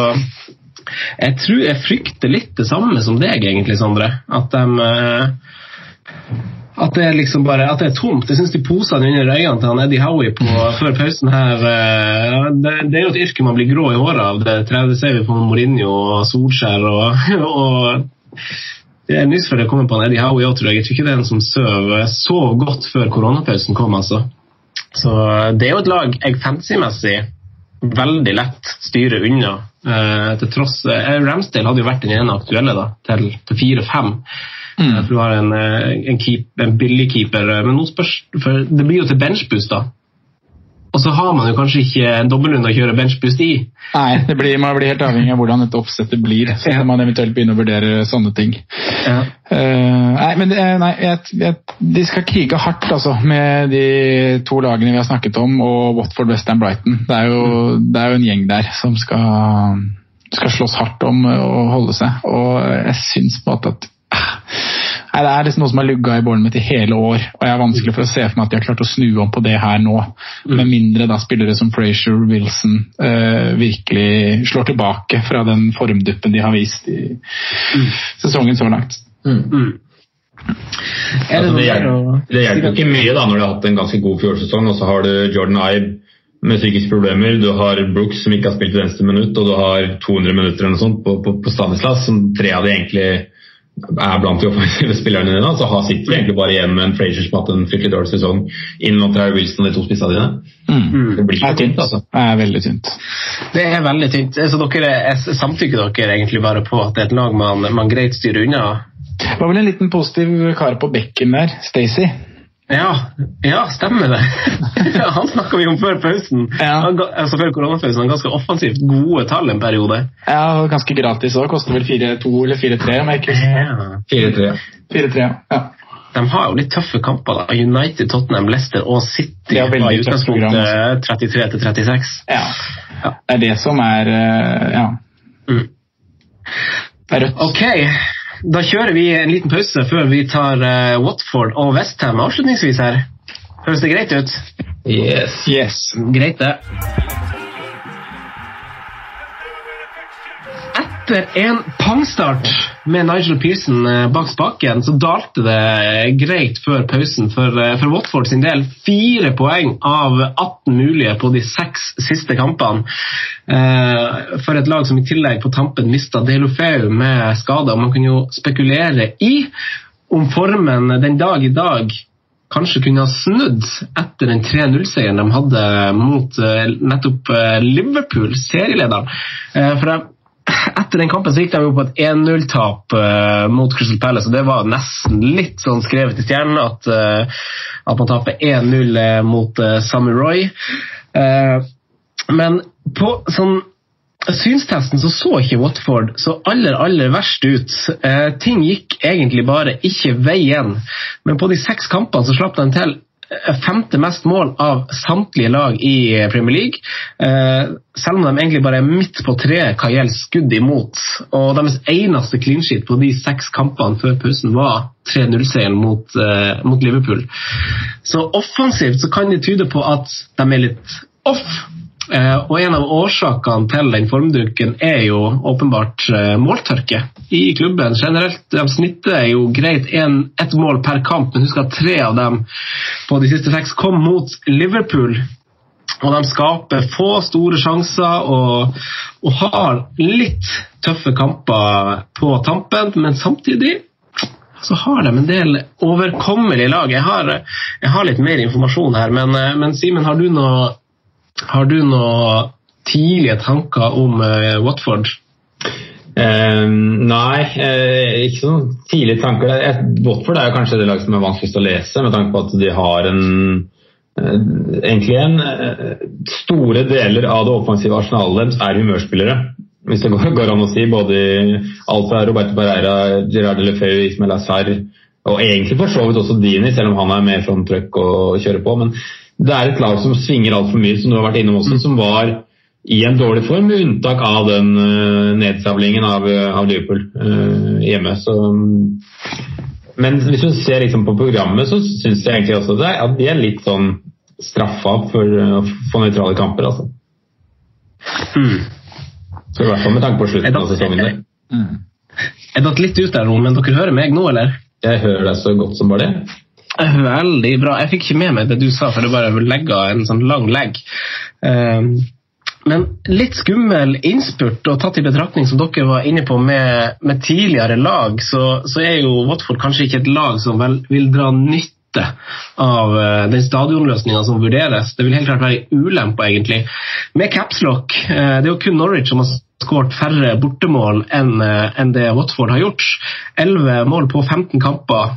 jeg tror jeg frykter litt det samme som deg, egentlig, Sondre. At de eh, at det er liksom bare, at det er tomt. Jeg syns de posene under øynene til han Eddie Howie på, før pausen her eh, det, det, er jo et yrke man blir grå i håret av. Det, det ser vi på Mourinho og Solskjær og, [laughs] og det er nyss før det kommer på han Eddie Howie òg, tror jeg. Jeg tror ikke det er en som sover sov godt før koronapausen kom, altså. Så det er jo et lag jeg fancy-messig veldig lett styrer unna. Eh, til tross, eh, Ramsdale hadde jo vært den ene aktuelle da, til, til 4-5. Mm. For du har en, en, keep, en billig keeper. Men nå spørs, for det blir jo til benchboost, da. Og så har man jo kanskje ikke en dobbeltrunde å kjøre benchboost i. Nei, det blir, man blir helt avhengig av hvordan dette oppsettet blir. Så kan man eventuelt begynne å vurdere sånne ting. Ja. Uh, nei, men nei, jeg, jeg, de skal krige hardt altså, med de to lagene vi har snakket om, og Watford, Western Brighton. Det er, jo, det er jo en gjeng der som skal, skal slåss hardt om å holde seg. Og jeg syns på at Nei, Det er liksom noe som har lugga i bålen mitt i hele år, og jeg er vanskelig for å se for meg at de har klart å snu om på det her nå. Mm. Med mindre da spillere som Frazier Wilson uh, virkelig slår tilbake fra den formduppen de har vist i mm. sesongen så langt. Mm. mm. Altså, det, hjelper, det, hjelper, ikke mye da når du har hatt en ganske god fjorårssesong, og så har du Jordan Ibe med psykiske problemer, du har Brooks som ikke har spilt venstre minutt, og du har 200 minutter eller noe sånt på, på, på Stanislas, som tre av de egentlig er blant de offensive [laughs] spillerne dine, så har sitter vi egentlig bare igjen med en Frazier som har hatt en fryktelig dårlig sesong, inn mot Terry Wilson og de to spissene dine. Mm. Det blir ikke tynt, altså. Det er veldig tynt. Det er veldig tynt. Så dere, samtykker dere egentlig bare på at det er et lag man, man greit styrer unna? Det var vel en liten positiv kar på bekken der, Stacey. Ja, ja, stemmer det. [laughs] han snakka vi om før pausen. Ja. Han, altså før koronapausen. Han ganske offensivt gode tall en periode. Ja, og ganske gratis òg. Koster vel 4-2 eller 4-3, om jeg ikke husker. 4-3. ja. De har jo litt tøffe kamper. da. United, Tottenham, Leicester og City har i utgangspunktet 33 36. Ja. ja. Det er det som er eh, Ja. Mm. Det er rødt. Ok. Da kjører vi en liten pause før vi tar uh, Watford og Westham avslutningsvis her. Høres det greit ut? Yes. yes. Greit, det. Etter en pangstart med Nigel Pearson eh, bak spaken, så dalte det greit før pausen for, eh, for, Watford sin del. Fire poeng av 18 mulige på de seks siste kampene. Eh, for et lag som i tillegg på tampen mista Delofeu med skader. Man kan jo spekulere i om formen den dag i dag kanskje kunne ha snudd etter den 3-0-seieren de hadde mot nettopp Liverpool, serielederen. For jeg etter den kampen så gikk de jo på et 1-0-tap uh, eh, mot Crystal Palace. og Det var nesten litt sånn skrevet i stjernen at, uh, at man taper 1-0 uh, eh, mot uh, Sammy Roy. men på sånn synstesten så så ikke Watford så aller aller verst ut. ting gikk egentlig bare ikke veien. Men på de seks kampene så slapp de til femte mest mål av samtlige lag i Premier League. Eh, selv om de egentlig bare er midt på treet hva gjelder skudd imot. Og deres eneste clean på de seks kampene før pausen var 3-0-seieren mot, eh, mot, Liverpool. Så offensivt så kan det tyde på at de er litt off. Eh, og En av årsakene til den formdukken er jo åpenbart eh, måltørke i klubben. Generelt de snitter jo greit ett mål per kamp, men husk at tre av dem på de siste seks kom mot Liverpool. Og De skaper få store sjanser og, og har litt tøffe kamper på tampen, men samtidig så har de en del overkommelige lag. Jeg har, jeg har litt mer informasjon her, men, eh, men Simen, har du noe har du noen tidlige tanker om uh, Watford? Um, nei, eh, ikke sånn tidlige tanker. Watford er kanskje det laget som er vanskeligst å lese, med tanke på at de har en Egentlig en Store deler av det offensive arsenalet deres er humørspillere. Hvis det går, an å si. Både alt fra Roberto Barreira, Gerard Lefeu, Ismael Azar og egentlig for så vidt også Dini, selv om han er mer sånn trøkk og kjører på. men det er et lag som svinger altfor mye, som du har vært innom også, som var i en dårlig form, med unntak av den uh, nedsavlingen av, eh, av Liverpool uh, hjemme. Så, men hvis du ser liksom på programmet, så syns jeg egentlig også det, at de er litt sånn straffa for, for nøytrale kamper, altså. Mm. Så i hvert fall med tanke på slutten av sesongen der. Mm. Jeg datt litt ut der, men dere hører meg nå, eller? Jeg hører deg så godt som bare det. Veldig bra. Jeg fikk ikke med meg det du sa, for det bare legga en sånn lang legg. Um, men litt skummel innspurt, og tatt i betraktning som dere var inne på med, med tidligere lag, så, så, er jo Watford kanskje ikke et lag som vel, vil dra nytte av uh, den stadionløsninga som vurderes. Det vil helt klart være en ulempe, egentlig. Med capslock, uh, det er jo kun Norwich som har skåret færre bortemål enn uh, en det Watford har gjort. 11 mål på 15 kamper.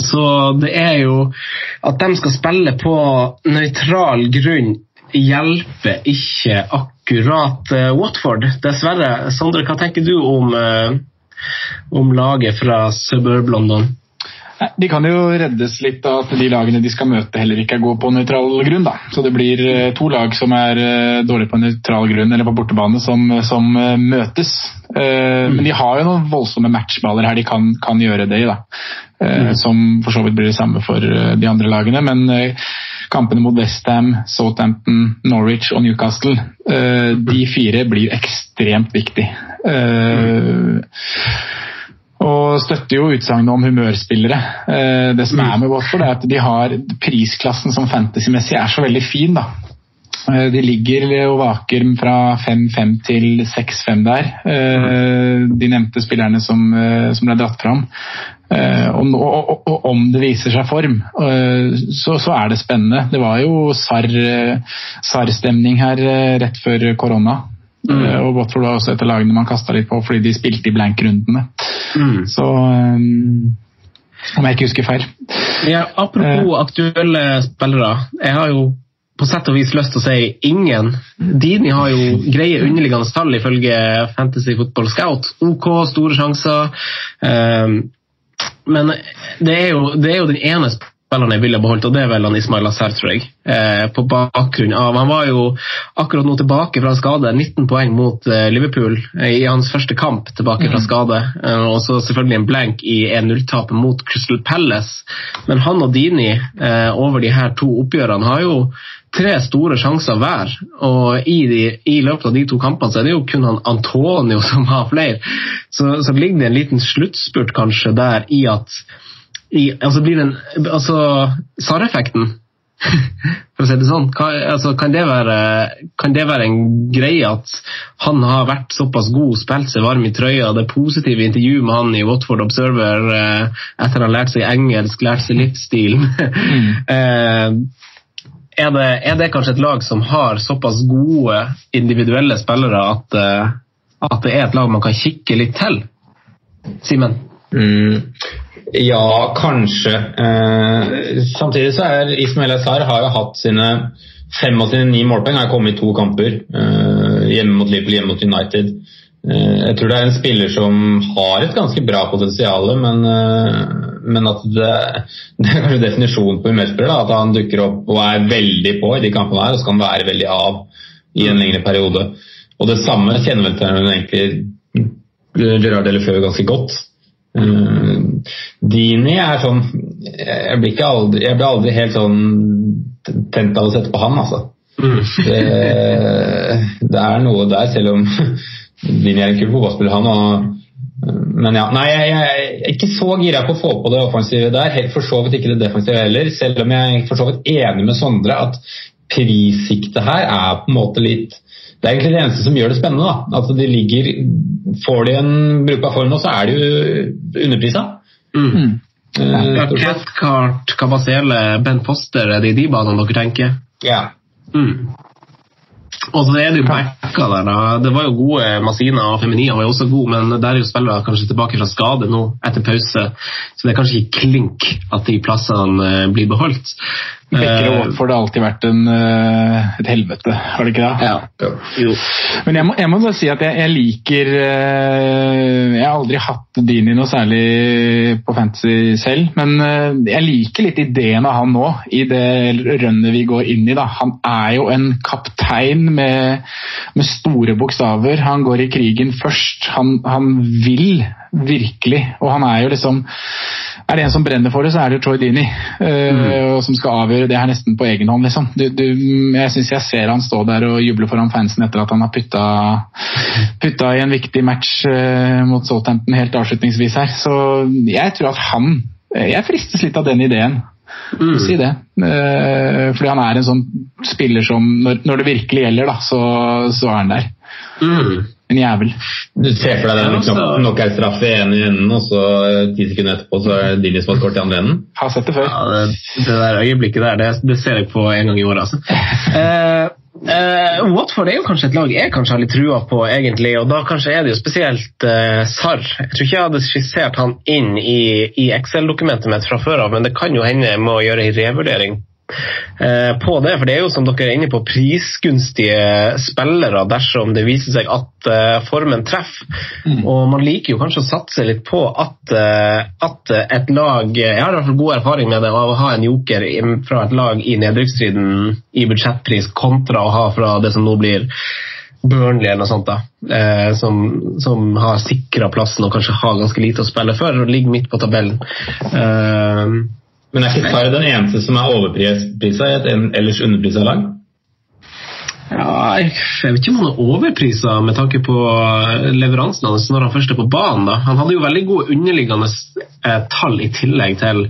Så det er jo At de skal spille på nøytral grunn, hjelper ikke akkurat Watford, dessverre. Sondre, hva tenker du om, om laget fra Suburb London? De kan jo reddes litt av at de lagene de skal møte, heller ikke gode på nøytral grunn. da. Så det blir eh, to lag som er eh, dårlige på nøytral grunn, eller på bortebane, som, som eh, møtes. Men de har jo noen voldsomme matchballer her de kan, kan gjøre det i. da. Mm. Som for så vidt blir det samme for de andre lagene. Men kampene mot Westham, Southampton, Norwich og Newcastle, de fire blir ekstremt viktige. Mm og støtter jo utsagnet om humørspillere. Eh, det som er med Watford, er at de har prisklassen som fantasymessig er så veldig fin. da. Eh, de ligger og vaker fra 5-5 til 6-5 der, eh, de nevnte spillerne som, ble dratt fram. Og, om det viser seg form, så, så, er det spennende. Det var jo SAR-stemning her rett før korona. Mm. Og Watford var også et av lagene man kasta litt på fordi de spilte i blank-rundene. Mm. Så um, Om jeg ikke husker feil. Ja, apropos uh, aktuelle spillere. Jeg har jo på sett og vis lyst til å si ingen. Dini har jo greie underliggende tall ifølge Fantasy Football Scout. OK, store sjanser. Um, men det er, jo, det er jo den ene spillerne jeg ville beholdt, og det er vel han Ismail Azar, tror jeg. Eh, på bakgrunn av Han var jo akkurat nå tilbake fra skade, 19 poeng mot eh, Liverpool eh, i hans første kamp tilbake fra mm. skade. Eh, og så selvfølgelig en blank i 1-0-tapet mot Crystal Palace. Men han og Dini eh, over de her to oppgjørene har jo tre store sjanser hver. Og i, de, i, løpet av de to kampene så er det jo kun han Antonio [laughs] som har flere. Så, så ligger det en liten sluttspurt kanskje der i at i, altså blir den, altså SAR-effekten, [laughs] for å si det sånn, kan, altså, kan, det være, kan, det være, en greie at han har vært såpass god, spilt seg varm i trøya? Det positive intervjuet med han i Watford Observer eh, etter han har lært seg engelsk, lært seg livsstilen. [laughs] mm. eh, er, det, er, det, kanskje et lag som har såpass gode individuelle spillere at, uh, at det er et lag man kan kikke litt til? Simen? Mm. Ja, kanskje. Eh, samtidig så er Ismail Azar har jo hatt sine fem av sine ni målpoeng har kommet i to kamper. Eh, hjemme mot Liverpool, hjemme mot United. Eh, jeg tror det er en spiller som har et ganske bra potensial, men, eh, men at det, [laughs] det, er kanskje definisjonen på humørspiller. At han dukker opp og er veldig på i de kampene her, og så kan han være veldig av i en lengre periode. Og Det samme kjenner vel egentlig Gerard Delefeu ganske godt. Uh, Dini er sånn Jeg blir, aldri, jeg blir aldri helt sånn tent av å sette på han, altså. Mm. Det, det, er noe der, selv om Dini er en kul fotballspiller, han. Og, men ja, nei, jeg, jeg, er ikke så gira på å få på det offensive der. Helt for så vidt ikke det defensive heller. Selv om jeg er for så vidt enig med Sondre at prissiktet her er på en måte litt det er egentlig det eneste som gjør det spennende. da. Altså de ligger, Får de en brukbar form nå, så er de jo underprisa. Mm. mm. Uh, Cathcart, Kabasele, Ben Foster, er det i de banene dere tenker? Ja. Mm. Og så er det jo backa der. da. Det var jo gode Masina og Feminia var jo også gode, men der er jo spillere kanskje tilbake fra skade nå etter pause, så det er kanskje ikke klink at de plassene eh, blir beholdt. Bekker og Watford har alltid vært en, eh, et helvete, har det ikke det? Ja. Jo. Men jeg må, jeg må bare si at jeg, jeg, liker eh, Jeg har aldri hatt Dini noe særlig på Fantasy selv, men eh, jeg liker litt ideen av han nå, i det rønnet vi går inn i. Da. Han er jo en kaptein med, med store bokstaver. Han går i krigen først. Han, han vil virkelig, og han er jo liksom er det en som brenner for det, så er det Troy Dini. Uh, mm. Som skal avgjøre det her nesten på egen hånd. Liksom. Du, du, jeg syns jeg ser han stå der og juble foran fansen etter at han har putta, putta i en viktig match uh, mot Southampton helt avslutningsvis her. Så jeg tror at han Jeg fristes litt av den ideen. Mm. Si det. Uh, fordi han er en sånn spiller som Når, når det virkelig gjelder, da, så, så er han der. Mm. En jævel. Du ser for deg den liksom, altså- knockout-straff i ene enden, og så eh, ti sekunder etterpå så er Dillis fått kort i andre enden? Har sett det før. Ja, det, det der øyeblikket der, det, det ser jeg på en gang i året. Altså. uh, eh, Watford er jo kanskje et lag jeg kanskje har litt trua på, egentlig, og da kanskje er det jo spesielt uh, Sarr. Jeg tror ikke jeg hadde skissert han inn i, i Excel-dokumentet mitt fra før av, men det kan jo hende jeg må gjøre en revurdering på det. For det er jo som dere er inne på, prisgunstige spillere dersom det viser seg at eh, formen treffer. Og man liker jo kanskje å satse litt på at, eh, at et lag Jeg har i hvert fall god erfaring med det av å ha en joker fra et lag i nedrykksstriden i budsjettpris, kontra å ha fra det som nå blir Burnley eller noe sånt, da, eh, som, som har sikra plassen og kanskje har ganske lite å spille for, og ligger midt på tabellen. Eh, Men er ikke Sarr den eneste som er overprisa i et ellers underprisa lag? Ja, jeg, vet ikke om han er overprisa med tanke på leveransen hans når han først er på banen. da. Han hadde jo veldig gode underliggende eh, tall i tillegg til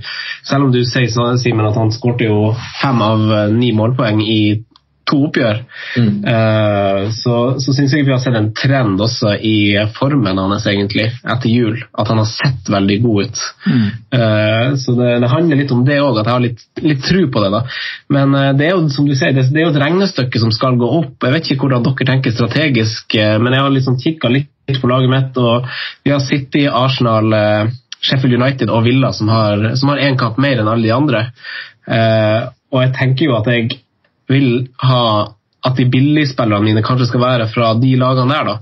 Selv om du sier sånn, Simen, at han skårte jo fem av eh, ni målpoeng i to oppgjør, eh, så, så syns jeg vi har sett en trend også i formen hans egentlig etter jul. At han har sett veldig god ut. Eh, så det, det handler litt om det òg, at jeg har litt, litt tru på det. da. Men eh, det er jo som du sier, det, det er jo et regnestykke som skal gå opp. Jeg vet ikke hvordan dere tenker strategisk, men jeg har liksom kikka litt på laget mitt, og vi har sittet i Arsenal, Sheffield United og Villa som har, som har én kamp mer enn alle de andre. Eh, og jeg tenker jo at jeg vil ha at de billigspillerne mine kanskje skal være fra de lagene der, da.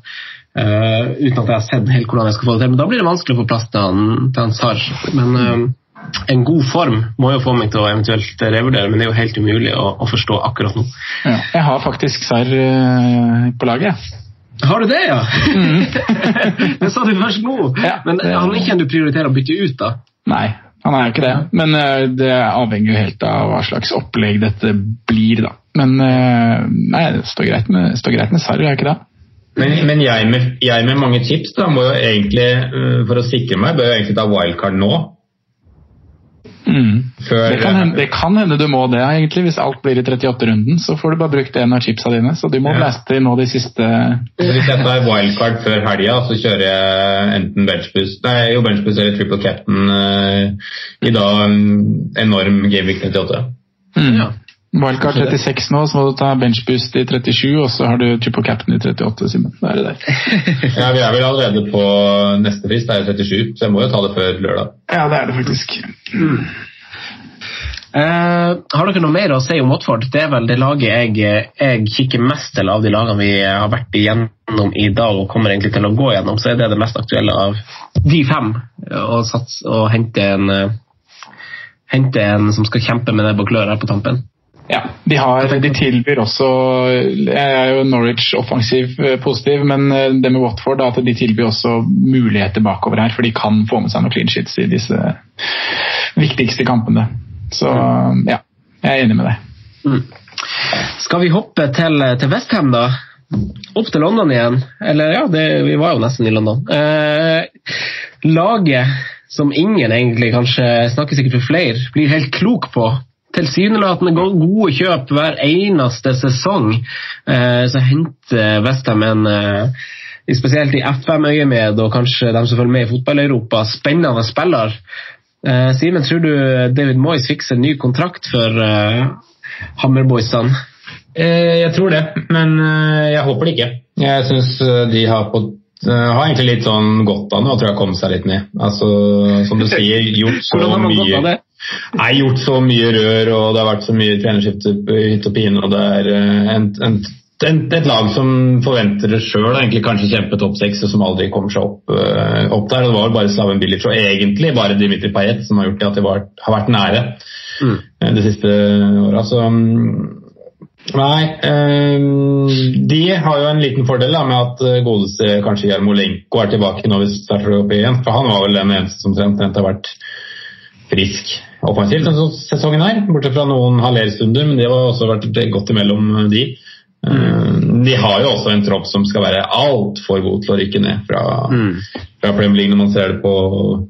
Uh, uten at jeg har sett helt hvordan jeg skal få det til. Men da blir det vanskelig å få plass til han, til han Sar. Men uh, en god form må jo få meg til å eventuelt revurdere, men det er jo helt umulig å, å forstå akkurat nå. Ja. Jeg har faktisk Sar uh, på laget. Har du det, ja? [laughs] det sa du først nå. Ja, men han er ikke en du prioriterer å bytte ut, da? Nei, han er ikke det. Men eh, det avhenger jo helt av hva slags opplegg dette blir, da. Men eh, nei, det står greit med, står greit med Sarri, er ikke det? Men, men jeg, med, jeg med mange tips da, må jo egentlig, øh, for å sikre meg, bør jo egentlig ta wildcard nå. Mm. Før, Det kan, hende, det kan hende du må det, egentlig. Hvis alt blir i 38-runden, så får du bare brukt en av chipsa dine. Så du må Ja. blaste nå de siste Hvis jeg tar wildcard før helga, så kjører jeg enten benchbus Nei, jo benchbus eller triple captain uh, i da en enorm Gameweek 38. mm. Ja. Wildcard 36 nå, så må du ta benchboost i 37, og så har du triple captain i 38, Simen. Da er det der. [laughs] Ja, Vi er vel allerede på neste frist, det er jo 37, så jeg må jo ta det før lørdag. Ja, det er det faktisk. Uh, har dere noe mer å si om Watford? Det er vel det laget jeg, jeg kikker mest til av de lagene vi har vært igjennom i dag og kommer egentlig til å gå gjennom. Så er det det mest aktuelle av de fem å sats og hente en, eh, hente en som skal kjempe med nebb og klør her på tampen. Ja, de, har, de tilbyr også Jeg er jo Norwich offensiv eh, positiv, men eh, det med Watford er at de tilbyr også muligheter bakover her, for de kan få med seg noen clean sheets i disse viktigste kampene. Så ja, jeg er enig med deg. Skal vi hoppe til, til Westham, da? Opp til London igjen. Eller ja, det, vi var jo nesten i London. Eh, laget som ingen egentlig kanskje snakker sikkert for flere, blir helt klok på. Tilsynelatende gode kjøp hver eneste sesong. Eh, så henter Westham en eh, spesielt i FM-øyemed og kanskje de som følger med i fotball-Europa, spennende spiller. Eh, Simen, tror du David Moyes fikser en ny kontrakt for eh, Hammerboysene? Eh, Jeg tror det, men eh, jeg håper det ikke. Jeg syns de har, på, eh, har egentlig litt sånn godt av nå, tror jeg kommet seg litt ned. Altså, Som du [laughs] sier, gjort så har mye? Nei, gjort så mye rør, og det har vært så mye trenerskifte i hytt og pine, og det er eh, en, en, en, et lag som forventer det sjøl, egentlig kanskje kjempe topp seks, og som aldri kommer seg opp, uh, opp der. og Det var jo bare Slaven Bilic og egentlig bare Dimitri Payet som har gjort det at de var, har vært nære mm. de siste åra. Så mm, Nei, eh, de har jo en liten fordel da, med at eh, godeste kanskje Jarmolenko er tilbake nå hvis vi starter opp igjen. For han var vel den eneste som omtrent har vært frisk offensivt denne sesongen her. Bortsett fra noen halvlerstunder, men det har også vært godt imellom de. Eh, De har jo også en tropp som skal være altfor god til å rykke ned fra, fra Premier League når man ser det på,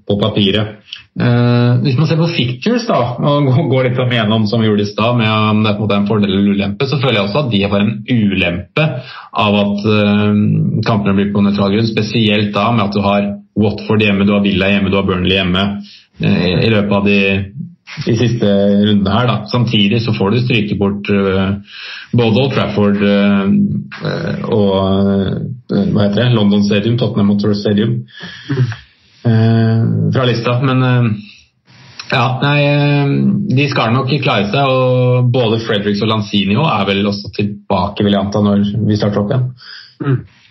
på papiret. Uh, hvis man ser på fictures da, og går litt igjennom som vi gjorde i stad, med om det er en fordel eller ulempe, så føler jeg også at de har en ulempe av at uh, kampene blir på nøytral grunn. Spesielt da med at du har Watford hjemme, du har Villa hjemme, du har Burnley hjemme uh, i løpet av de, de siste rundene her. da. Samtidig så får du stryke bort både Old Trafford og hva heter det, London Stadium, Tottenham Motor Stadium. Mm. Eh, fra lista. Men eh, ja, nei, eh, de skal nok klare seg. og Både Fredericks og Lanzini er vel også tilbake vil jeg anta, når vi starter opp igjen.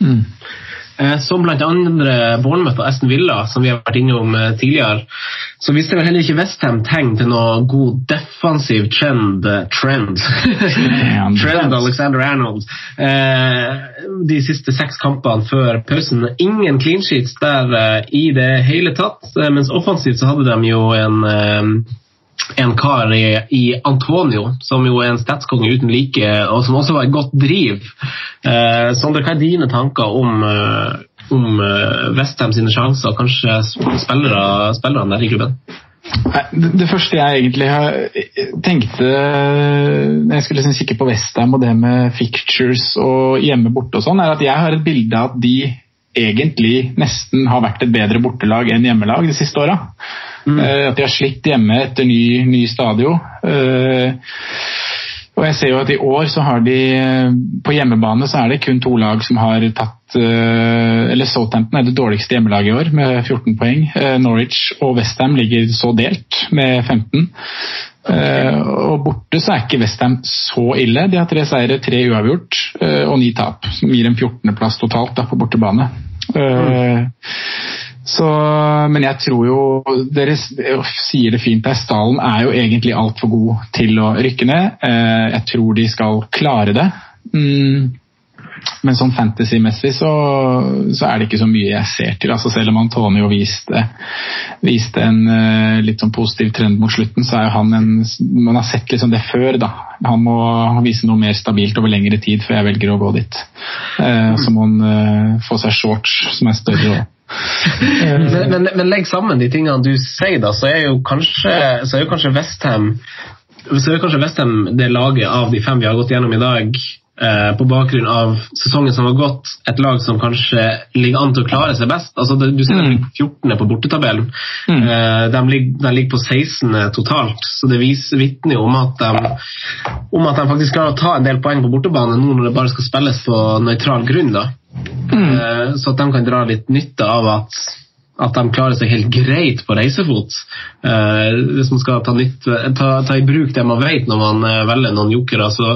Mm. Eh, som bl.a. Bournemouth og Aston Villa, som vi har vært innom eh, tidligere, så viste vel heller ikke Westham tegn til noe god defensiv trend eh, Trend, [laughs] trend Alexander Arnold. De siste seks kampene før pausen. Ingen clean sheets der i det hele tatt. Mens offensivt så hadde de jo en en kar i, i, Antonio, som jo er en statskonge uten like, og som også var et godt driv. Eh, Sondre, hva er dine tanker om, eh, om eh, Westham sine sjanser, og kanskje spillere, spillerne der i klubben? Det første jeg egentlig tenkte når jeg skulle liksom kikke på Westham og det med fictures og hjemme borte og sånn, er at jeg har et bilde av at de egentlig nesten har vært et bedre bortelag enn hjemmelag de siste åra. Mm. Eh, at de har slitt hjemme etter ny, ny stadion. Eh, og jeg ser jo at i år så har de På hjemmebane så er det kun to lag som har tatt eh, Eller Southampton er det dårligste hjemmelaget i år med 14 poeng. Norwich og Westham ligger så delt med 15. Og borte så er ikke Westham så ille. De har tre seire, tre uavgjort og ni tap. Som gir en 14.-plass totalt da, på bortebane. Mm. Så, men jeg tror jo Dere sier det fint her. Stallen er jo egentlig altfor god til å rykke ned. Eh, jeg tror de skal klare det. Mm. Men sånn fantasy-messig så, så, er det ikke så mye jeg ser til. Altså selv om Antonio viste, viste en uh, litt sånn positiv trend mot slutten, så er jo han en Man har sett liksom det før, da. Han må vise noe mer stabilt over lengre tid før jeg velger å gå dit. Uh, så må han uh, få seg shorts som er større. [laughs] men, men, men, legg sammen de tingene du sier, da, så er jo kanskje, så er jo kanskje Westham så er kanskje Westham det laget av de fem vi har gått gjennom i dag, på bakgrunn av sesongen som har gått, et lag som kanskje ligger an til å klare seg best. Altså, du ser de ligger 14. på bortetabellen. Mm. Eh, de, ligger, de, ligger, på 16. totalt, så det vitner om at, de, om at de faktisk klarer å ta en del poeng på bortebane nå når det bare skal spilles på nøytral grunn. da. Mm. Eh, så at de kan dra litt nytte av at at de klarer seg helt greit på reisefot. Eh, hvis man skal ta, nytt, ta, ta, i bruk det man vet når man velger noen jokere, så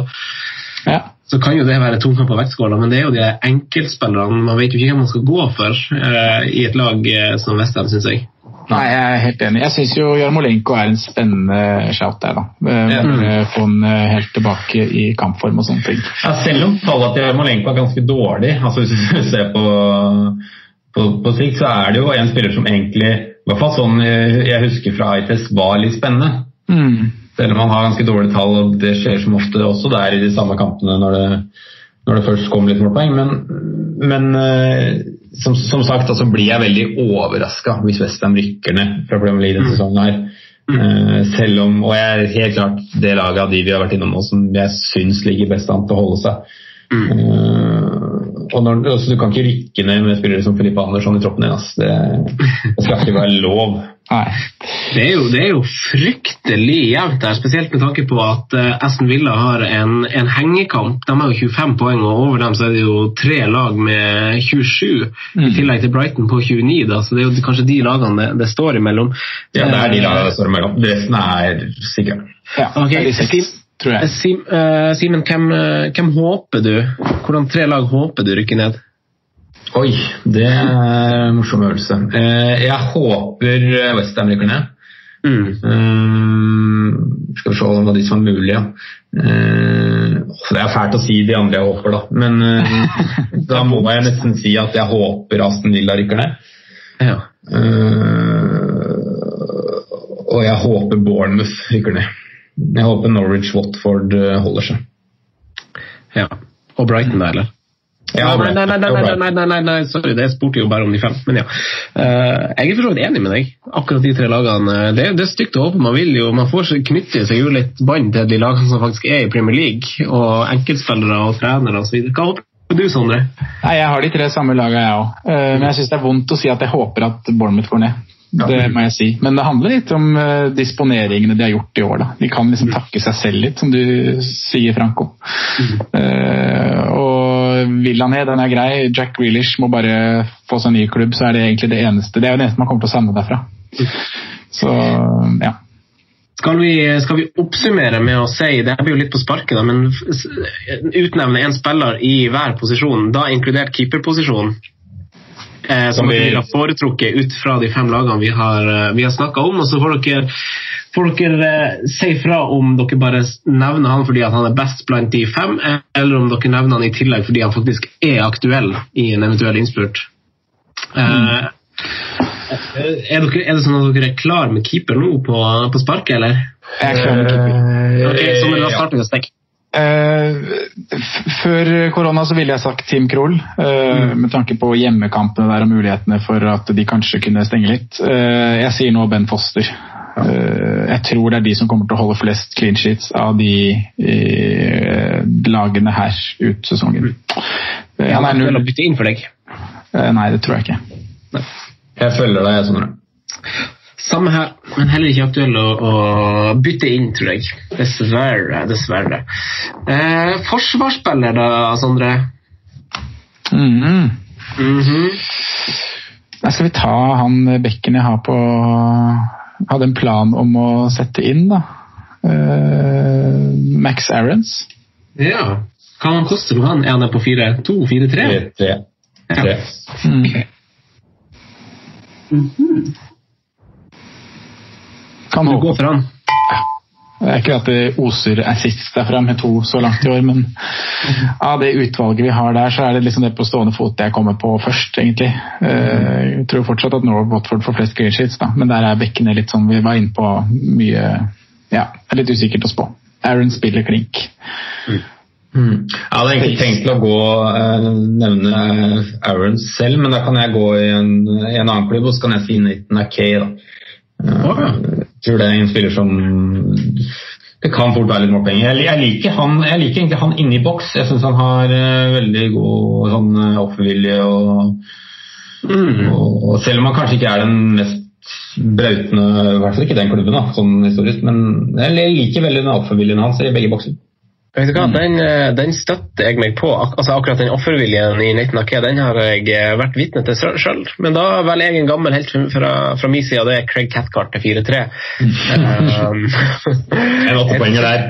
ja så kan jo det være tungt på vektskåla, men det er jo de enkeltspillerne man vet jo ikke hvem man skal gå for uh, i et lag uh, som Westham, syns jeg. Nei, jeg er helt enig. Jeg syns jo Jarmolenko er en spennende shout der, da. Eh, ja. Få han helt tilbake i kampform og sånne ting. Ja, selv om fallet til Jarmolenko er ganske dårlig, altså hvis du [laughs] ser på, på, på sikt, så er det jo en spiller som egentlig, i hvert fall sånn jeg husker fra ITS, var litt spennende. Mm. Selv om han har ganske dårlige tall, og det skjer som ofte også der i de samme kampene når det, når det først kommer litt målpoeng. Men, men eh, som, som, sagt altså blir jeg veldig overraska hvis Westham rykker ned fra Premier League denne mm. sesongen. her. Uh, selv om, og jeg er helt klart det laget av de vi har vært innom nå som jeg syns ligger best an til å holde seg. Mm. Og når, altså, Du kan ikke rykke ned med spillere som Filippe Andersson i troppen din. Altså. Det, det skal ikke være lov. Nei. Det er, jo, det er jo fryktelig jevnt der, spesielt med tanke på at uh, Aston Villa har en, en, hengekamp. De har jo 25 poeng, og over dem så er det jo tre lag med 27, mm. i tillegg til Brighton på 29. Da, så det er jo kanskje de lagene det, det står imellom. Ja, det er de lagene det står imellom. Resten er sikkert. Ja, okay. Tror jeg. Eh, Simen, hvem, eh, hvem håper du? Hvordan tre lag håper du rykker ned? Oi, det er en morsom øvelse. Uh, jeg håper Westham rykker ned. Mm. Uh, skal vi se hva de som er mulige. Uh, det er fælt å si de andre jeg håper, da. Men uh, [laughs] da må jeg nesten si at jeg håper Aston Villa rykker ned. Ja. og jeg håper Bournemouth rykker ned. Jeg håper Norwich Watford holder seg. Ja. Og Brighton, da, eller? Ja, nei, nei, nei, nei, nei, nei, nei, nei, nei, sorry, det spurte jo bare om de fem. Men ja. Eh, jeg er for så vidt enig med deg. Akkurat de tre lagene. eh, Det, er- det er stygt å håpe. Man vil jo, man får knytte seg jo litt bånd til de lagene som faktisk er i Premier League, og enkeltspillere og trenere osv. Hva håper du, Sondre? Nei, Jeg har de tre samme lagene, jeg òg. Men jeg syns det er vondt å si at jeg håper at Bournemouth går ned. Det må jeg si. Men det handler litt om eh, disponeringene de har gjort i år. da. De kan liksom takke seg selv litt, som du sier, Franco. Eh, og vil han ned, den er grei. Jack Grealish må bare få seg ny klubb, så er det egentlig det eneste. Det er jo det eneste man kommer til å savne derfra. Så ja. Skal vi, skal vi oppsummere med å si Det her blir jo litt på sparket, da, men utnevne en spiller i hver posisjon, da inkludert keeperposisjonen? Eh, som vi- dere har foretrukket ut fra de fem lagene vi har, eh, vi har snakka om. Og så får dere, får dere eh, si fra om dere bare nevner han fordi at han er best blant de fem, eh, eller om dere nevner han i tillegg fordi han faktisk er aktuell i en eventuell innspurt. Eh, er, dere, er det sånn at dere er klar med keeper nå på, på sparket, eller? Jeg er klar med keeper. Ok, så må ja. starte med stekk. Eh, før korona så ville jeg sagt Team Krohl, eh, med tanke på hjemmekampene der og mulighetene for at de kanskje kunne stenge litt. Eh, jeg sier nå Ben Foster. Eh, jeg tror det er de som kommer til å holde flest clean sheets av de eh, lagene her ut sesongen. Eh, han er null. bytte inn for deg. Nei, det tror jeg ikke. Jeg følger deg, jeg, Sondre. Samme her, men heller ikke aktuell å, å bytte inn, tror jeg. Dessverre. dessverre. Eh, forsvarsspiller, da, Sondre? Mhm. Mhm. Nei, skal vi ta han bekken jeg har på Hadde en plan om å sette inn, da. Eh, Max Aarons. Ja. Hva han koster nå, han? Er han der på 4-2? 4-3? Tre. Tre. Mm. Kan Du gå for han. Det er ikke at det oser assist derfra med to så langt i år, men av det utvalget vi har der, så er det liksom det på stående fot jeg kommer på først, egentlig. Eh, Jeg tror fortsatt at Norway Watford får flest green sheets, da, men der er bekkene litt sånn vi var inne på mye Ja, det er litt usikkert å spå. Aaron spiller klink. Mm. Jeg hadde egentlig tenkt til å gå eh, nevne Aaron selv, men da kan jeg gå i en, i en annen klubb og så kan jeg si Nathan Akay. Da. Eh, Jeg tror det er en spiller som Det kan fort være litt penger. Jeg, jeg, liker han, jeg liker egentlig han inni boks. Jeg syns han har uh, veldig god sånn, eh, offervilje. Og, og, og selv om han kanskje ikke er den mest brautende, i hvert fall ikke den klubben, da, sånn historisk, men jeg liker veldig den offerviljen hans i begge bokser. Vet du hva, den, eh, den støtter jeg meg på. Altså Akkurat den offerviljen i Nathan Ake, den har jeg eh, vært vitne til sjøl. Men da velger jeg en gammel helt fra, fra min side, det er Craig Cathcart til 4-3. um, En åttepoenger der.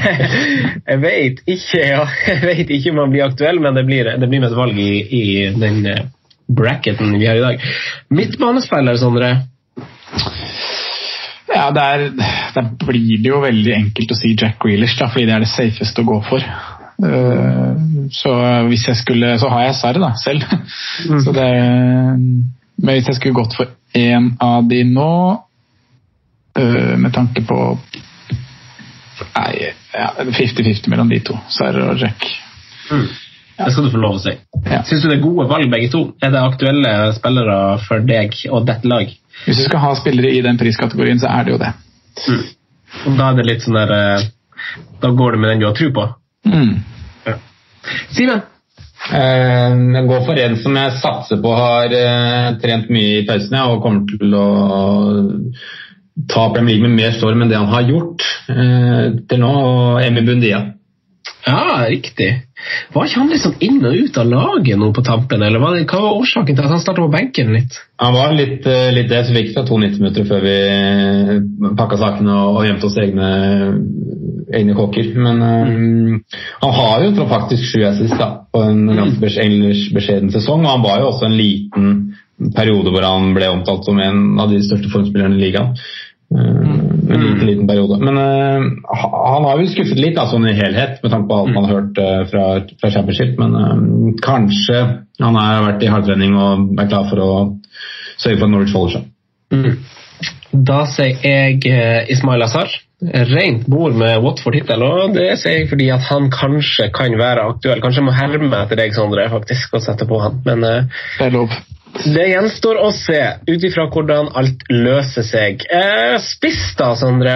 [laughs] jeg vet ikke ja, jeg vet ikke om han blir aktuell, men det blir, det blir med et valg i, i den eh, bracketen vi har i dag. Midtbanespiller, Sondre. Ja, der, der blir det jo veldig enkelt å si Jack Grealish, da, fordi det er det safeste å gå for. Eh, så hvis jeg skulle Så har jeg Sarr, da, selv. Så det Men hvis jeg skulle gått for én av de nå, eh, med tanke på Nei, ja, 50-50 mellom de to, Sarr og Jack. Det skal du få lov å si. Ja. Syns du det er gode valg, begge to? Er det aktuelle spillere for deg og ditt lag? Hvis du skal ha spillere i den priskategorien, så er det jo det. Og Da er det litt sånn der eh, Da går det med den du har tro på. Mm. Simen? Eh, Jeg går for en som jeg satser på har eh, trent mye i pausen og kommer til å ta Premier League med mer storm enn det han har gjort eh, til nå, Og Emmy Bundia. Ja, riktig. Var ikke han litt sånn inn og ut av laget nå på tampen? eller var det, Hva var årsaken til at han starta på benken litt? Han var litt, eh, litt det, så vi fikk fra to 90 minutter før vi pakka sakene og, og gjemte oss egne, egne kokker. Men eh, han har jo faktisk sju assist da, på en ganske bes beskjeden sesong. Og han var jo også en liten periode hvor han ble omtalt som en av de største formspillerne i ligaen. Eh, en liten, liten periode. Men uh, han har jo skuffet litt da, sånn i helhet, med tanke på alt man har hørt uh, fra, fra Championship. Men uh, kanskje han har vært i hardtrening og er klar for å sørge for at Norwich holder seg. Da sier jeg Ismail Azar. rent bord med Watford-tittel, og det sier jeg fordi at han kanskje kan være aktuell. Kanskje jeg må herme etter deg, Sondre, faktisk, og sette på han. Men uh, det er lov. Det gjenstår å se, ut ifra hvordan alt løser seg. Eh, spiss, da, Sondre?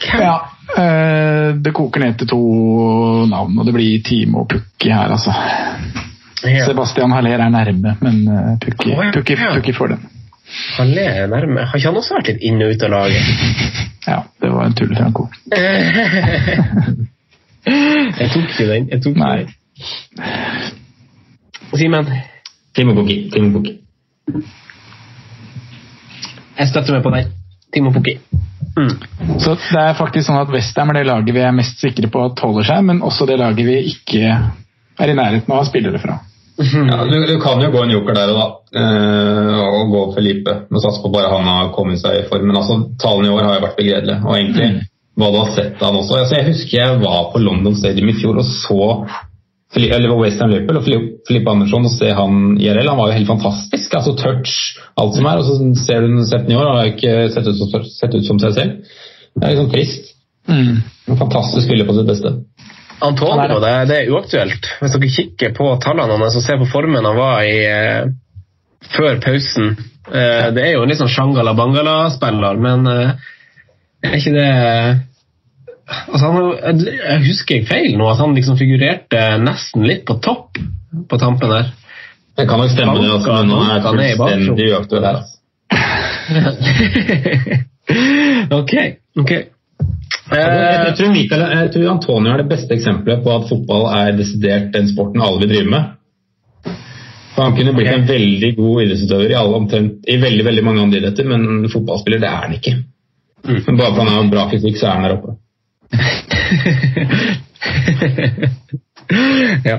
Hvem? Ja, eh, det koker ned til to navn, og det blir Timo og Pukki her, altså. Ja. Sebastian Haller er nærme, men Pukki, oh, ja. Pukki, Pukki får den. Haller er nærme. Har ikke han også vært litt inn og ut av laget? [laughs] Ja, det var en tull-Franco. [laughs] jeg tok ikke den. Jeg tok Nei. Simen? Timo Pukki. Timo Pukki. Jeg støtter meg på deg. Timo Pukki. Mm. Så det er faktisk sånn at Westham er det laget vi er mest sikre på at holder seg, men også det laget vi ikke er i nærheten av å ha spillere fra. Ja, du, du, kan jo gå en joker der og da, eh, og gå Felipe. Men satse på bare han har kommet seg i form. Men altså, tallene i år har jo vært begredelige. Og egentlig mm. hva du har sett av han også. Altså, jeg husker jeg var på London Stadium i fjor og så eller Western Liverpool og Filippe Andersson og se han IRL. Han var jo helt fantastisk. altså Touch, alt som er. Og så ser du sett den i år, han har jo ikke sett ut, som, sett ut som seg selv. Det er liksom trist. Mm. En fantastisk spiller på sitt beste. Antonio, det, det, er uaktuelt. Hvis dere kikker på tallene hans og ser på formen han var i eh, før pausen eh, Det er jo en litt sånn Shangala-Bangala-spiller, men eh, er ikke det altså han, Jeg husker jeg feil nå, at han liksom figurerte nesten litt på topp på tampen der. Det kan nok stemme, det, altså, men han er fullstendig uaktuell her. [laughs] ok. ok. Jeg, jeg, tror Michael, jeg tror Antonio er det beste eksempelet på at fotball er desidert den sporten alle vil drive med. For Han kunne blitt en veldig god idrettsutøver i, alle, i veldig veldig mange andre idretter, men fotballspiller det er han ikke. Mm. Men Bare fordi han har bra fysikk, så er han der oppe. [laughs] ja.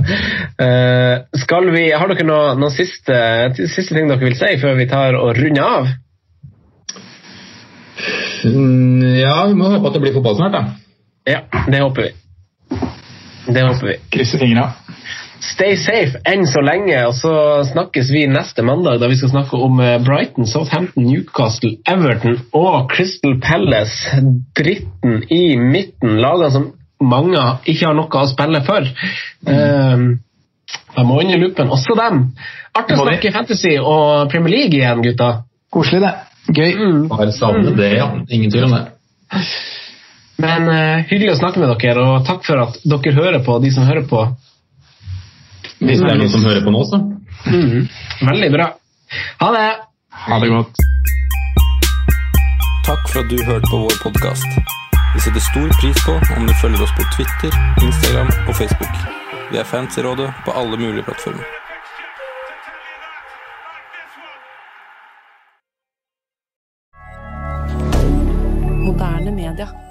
Uh, skal vi, Har dere noen noe siste, siste ting dere vil si før vi tar og runder av? Mm, ja, vi må håpe at det blir fotball snart, da. Ja, det håper vi. Det håper vi. Krysser fingra. Stay safe enn så lenge, og så snakkes vi neste mandag da vi skal snakke om eh, Brighton, Southampton, Newcastle, Everton og Crystal Palace. Dritten i midten. Lagene som mange ikke har noe å spille for. Mm. Um, de må i lupen, også dem. Artig å snakke fantasy og Premier League igjen, gutta. Koselig, det. Gøy. Mm. Bare savne det, ja. Ingen tvil om det. Men uh, hyggelig å snakke med dere, og takk for at dere hører på, de som hører på. Hvis det er noen som hører på nå, så. Mm. Veldig bra. Ha det. Ha det godt. Takk for at du hørte på vår podkast. Vi setter stor pris på om du følger oss på Twitter, Instagram og Facebook. Vi er fans i rådet på alle mulige plattformer. moderne media.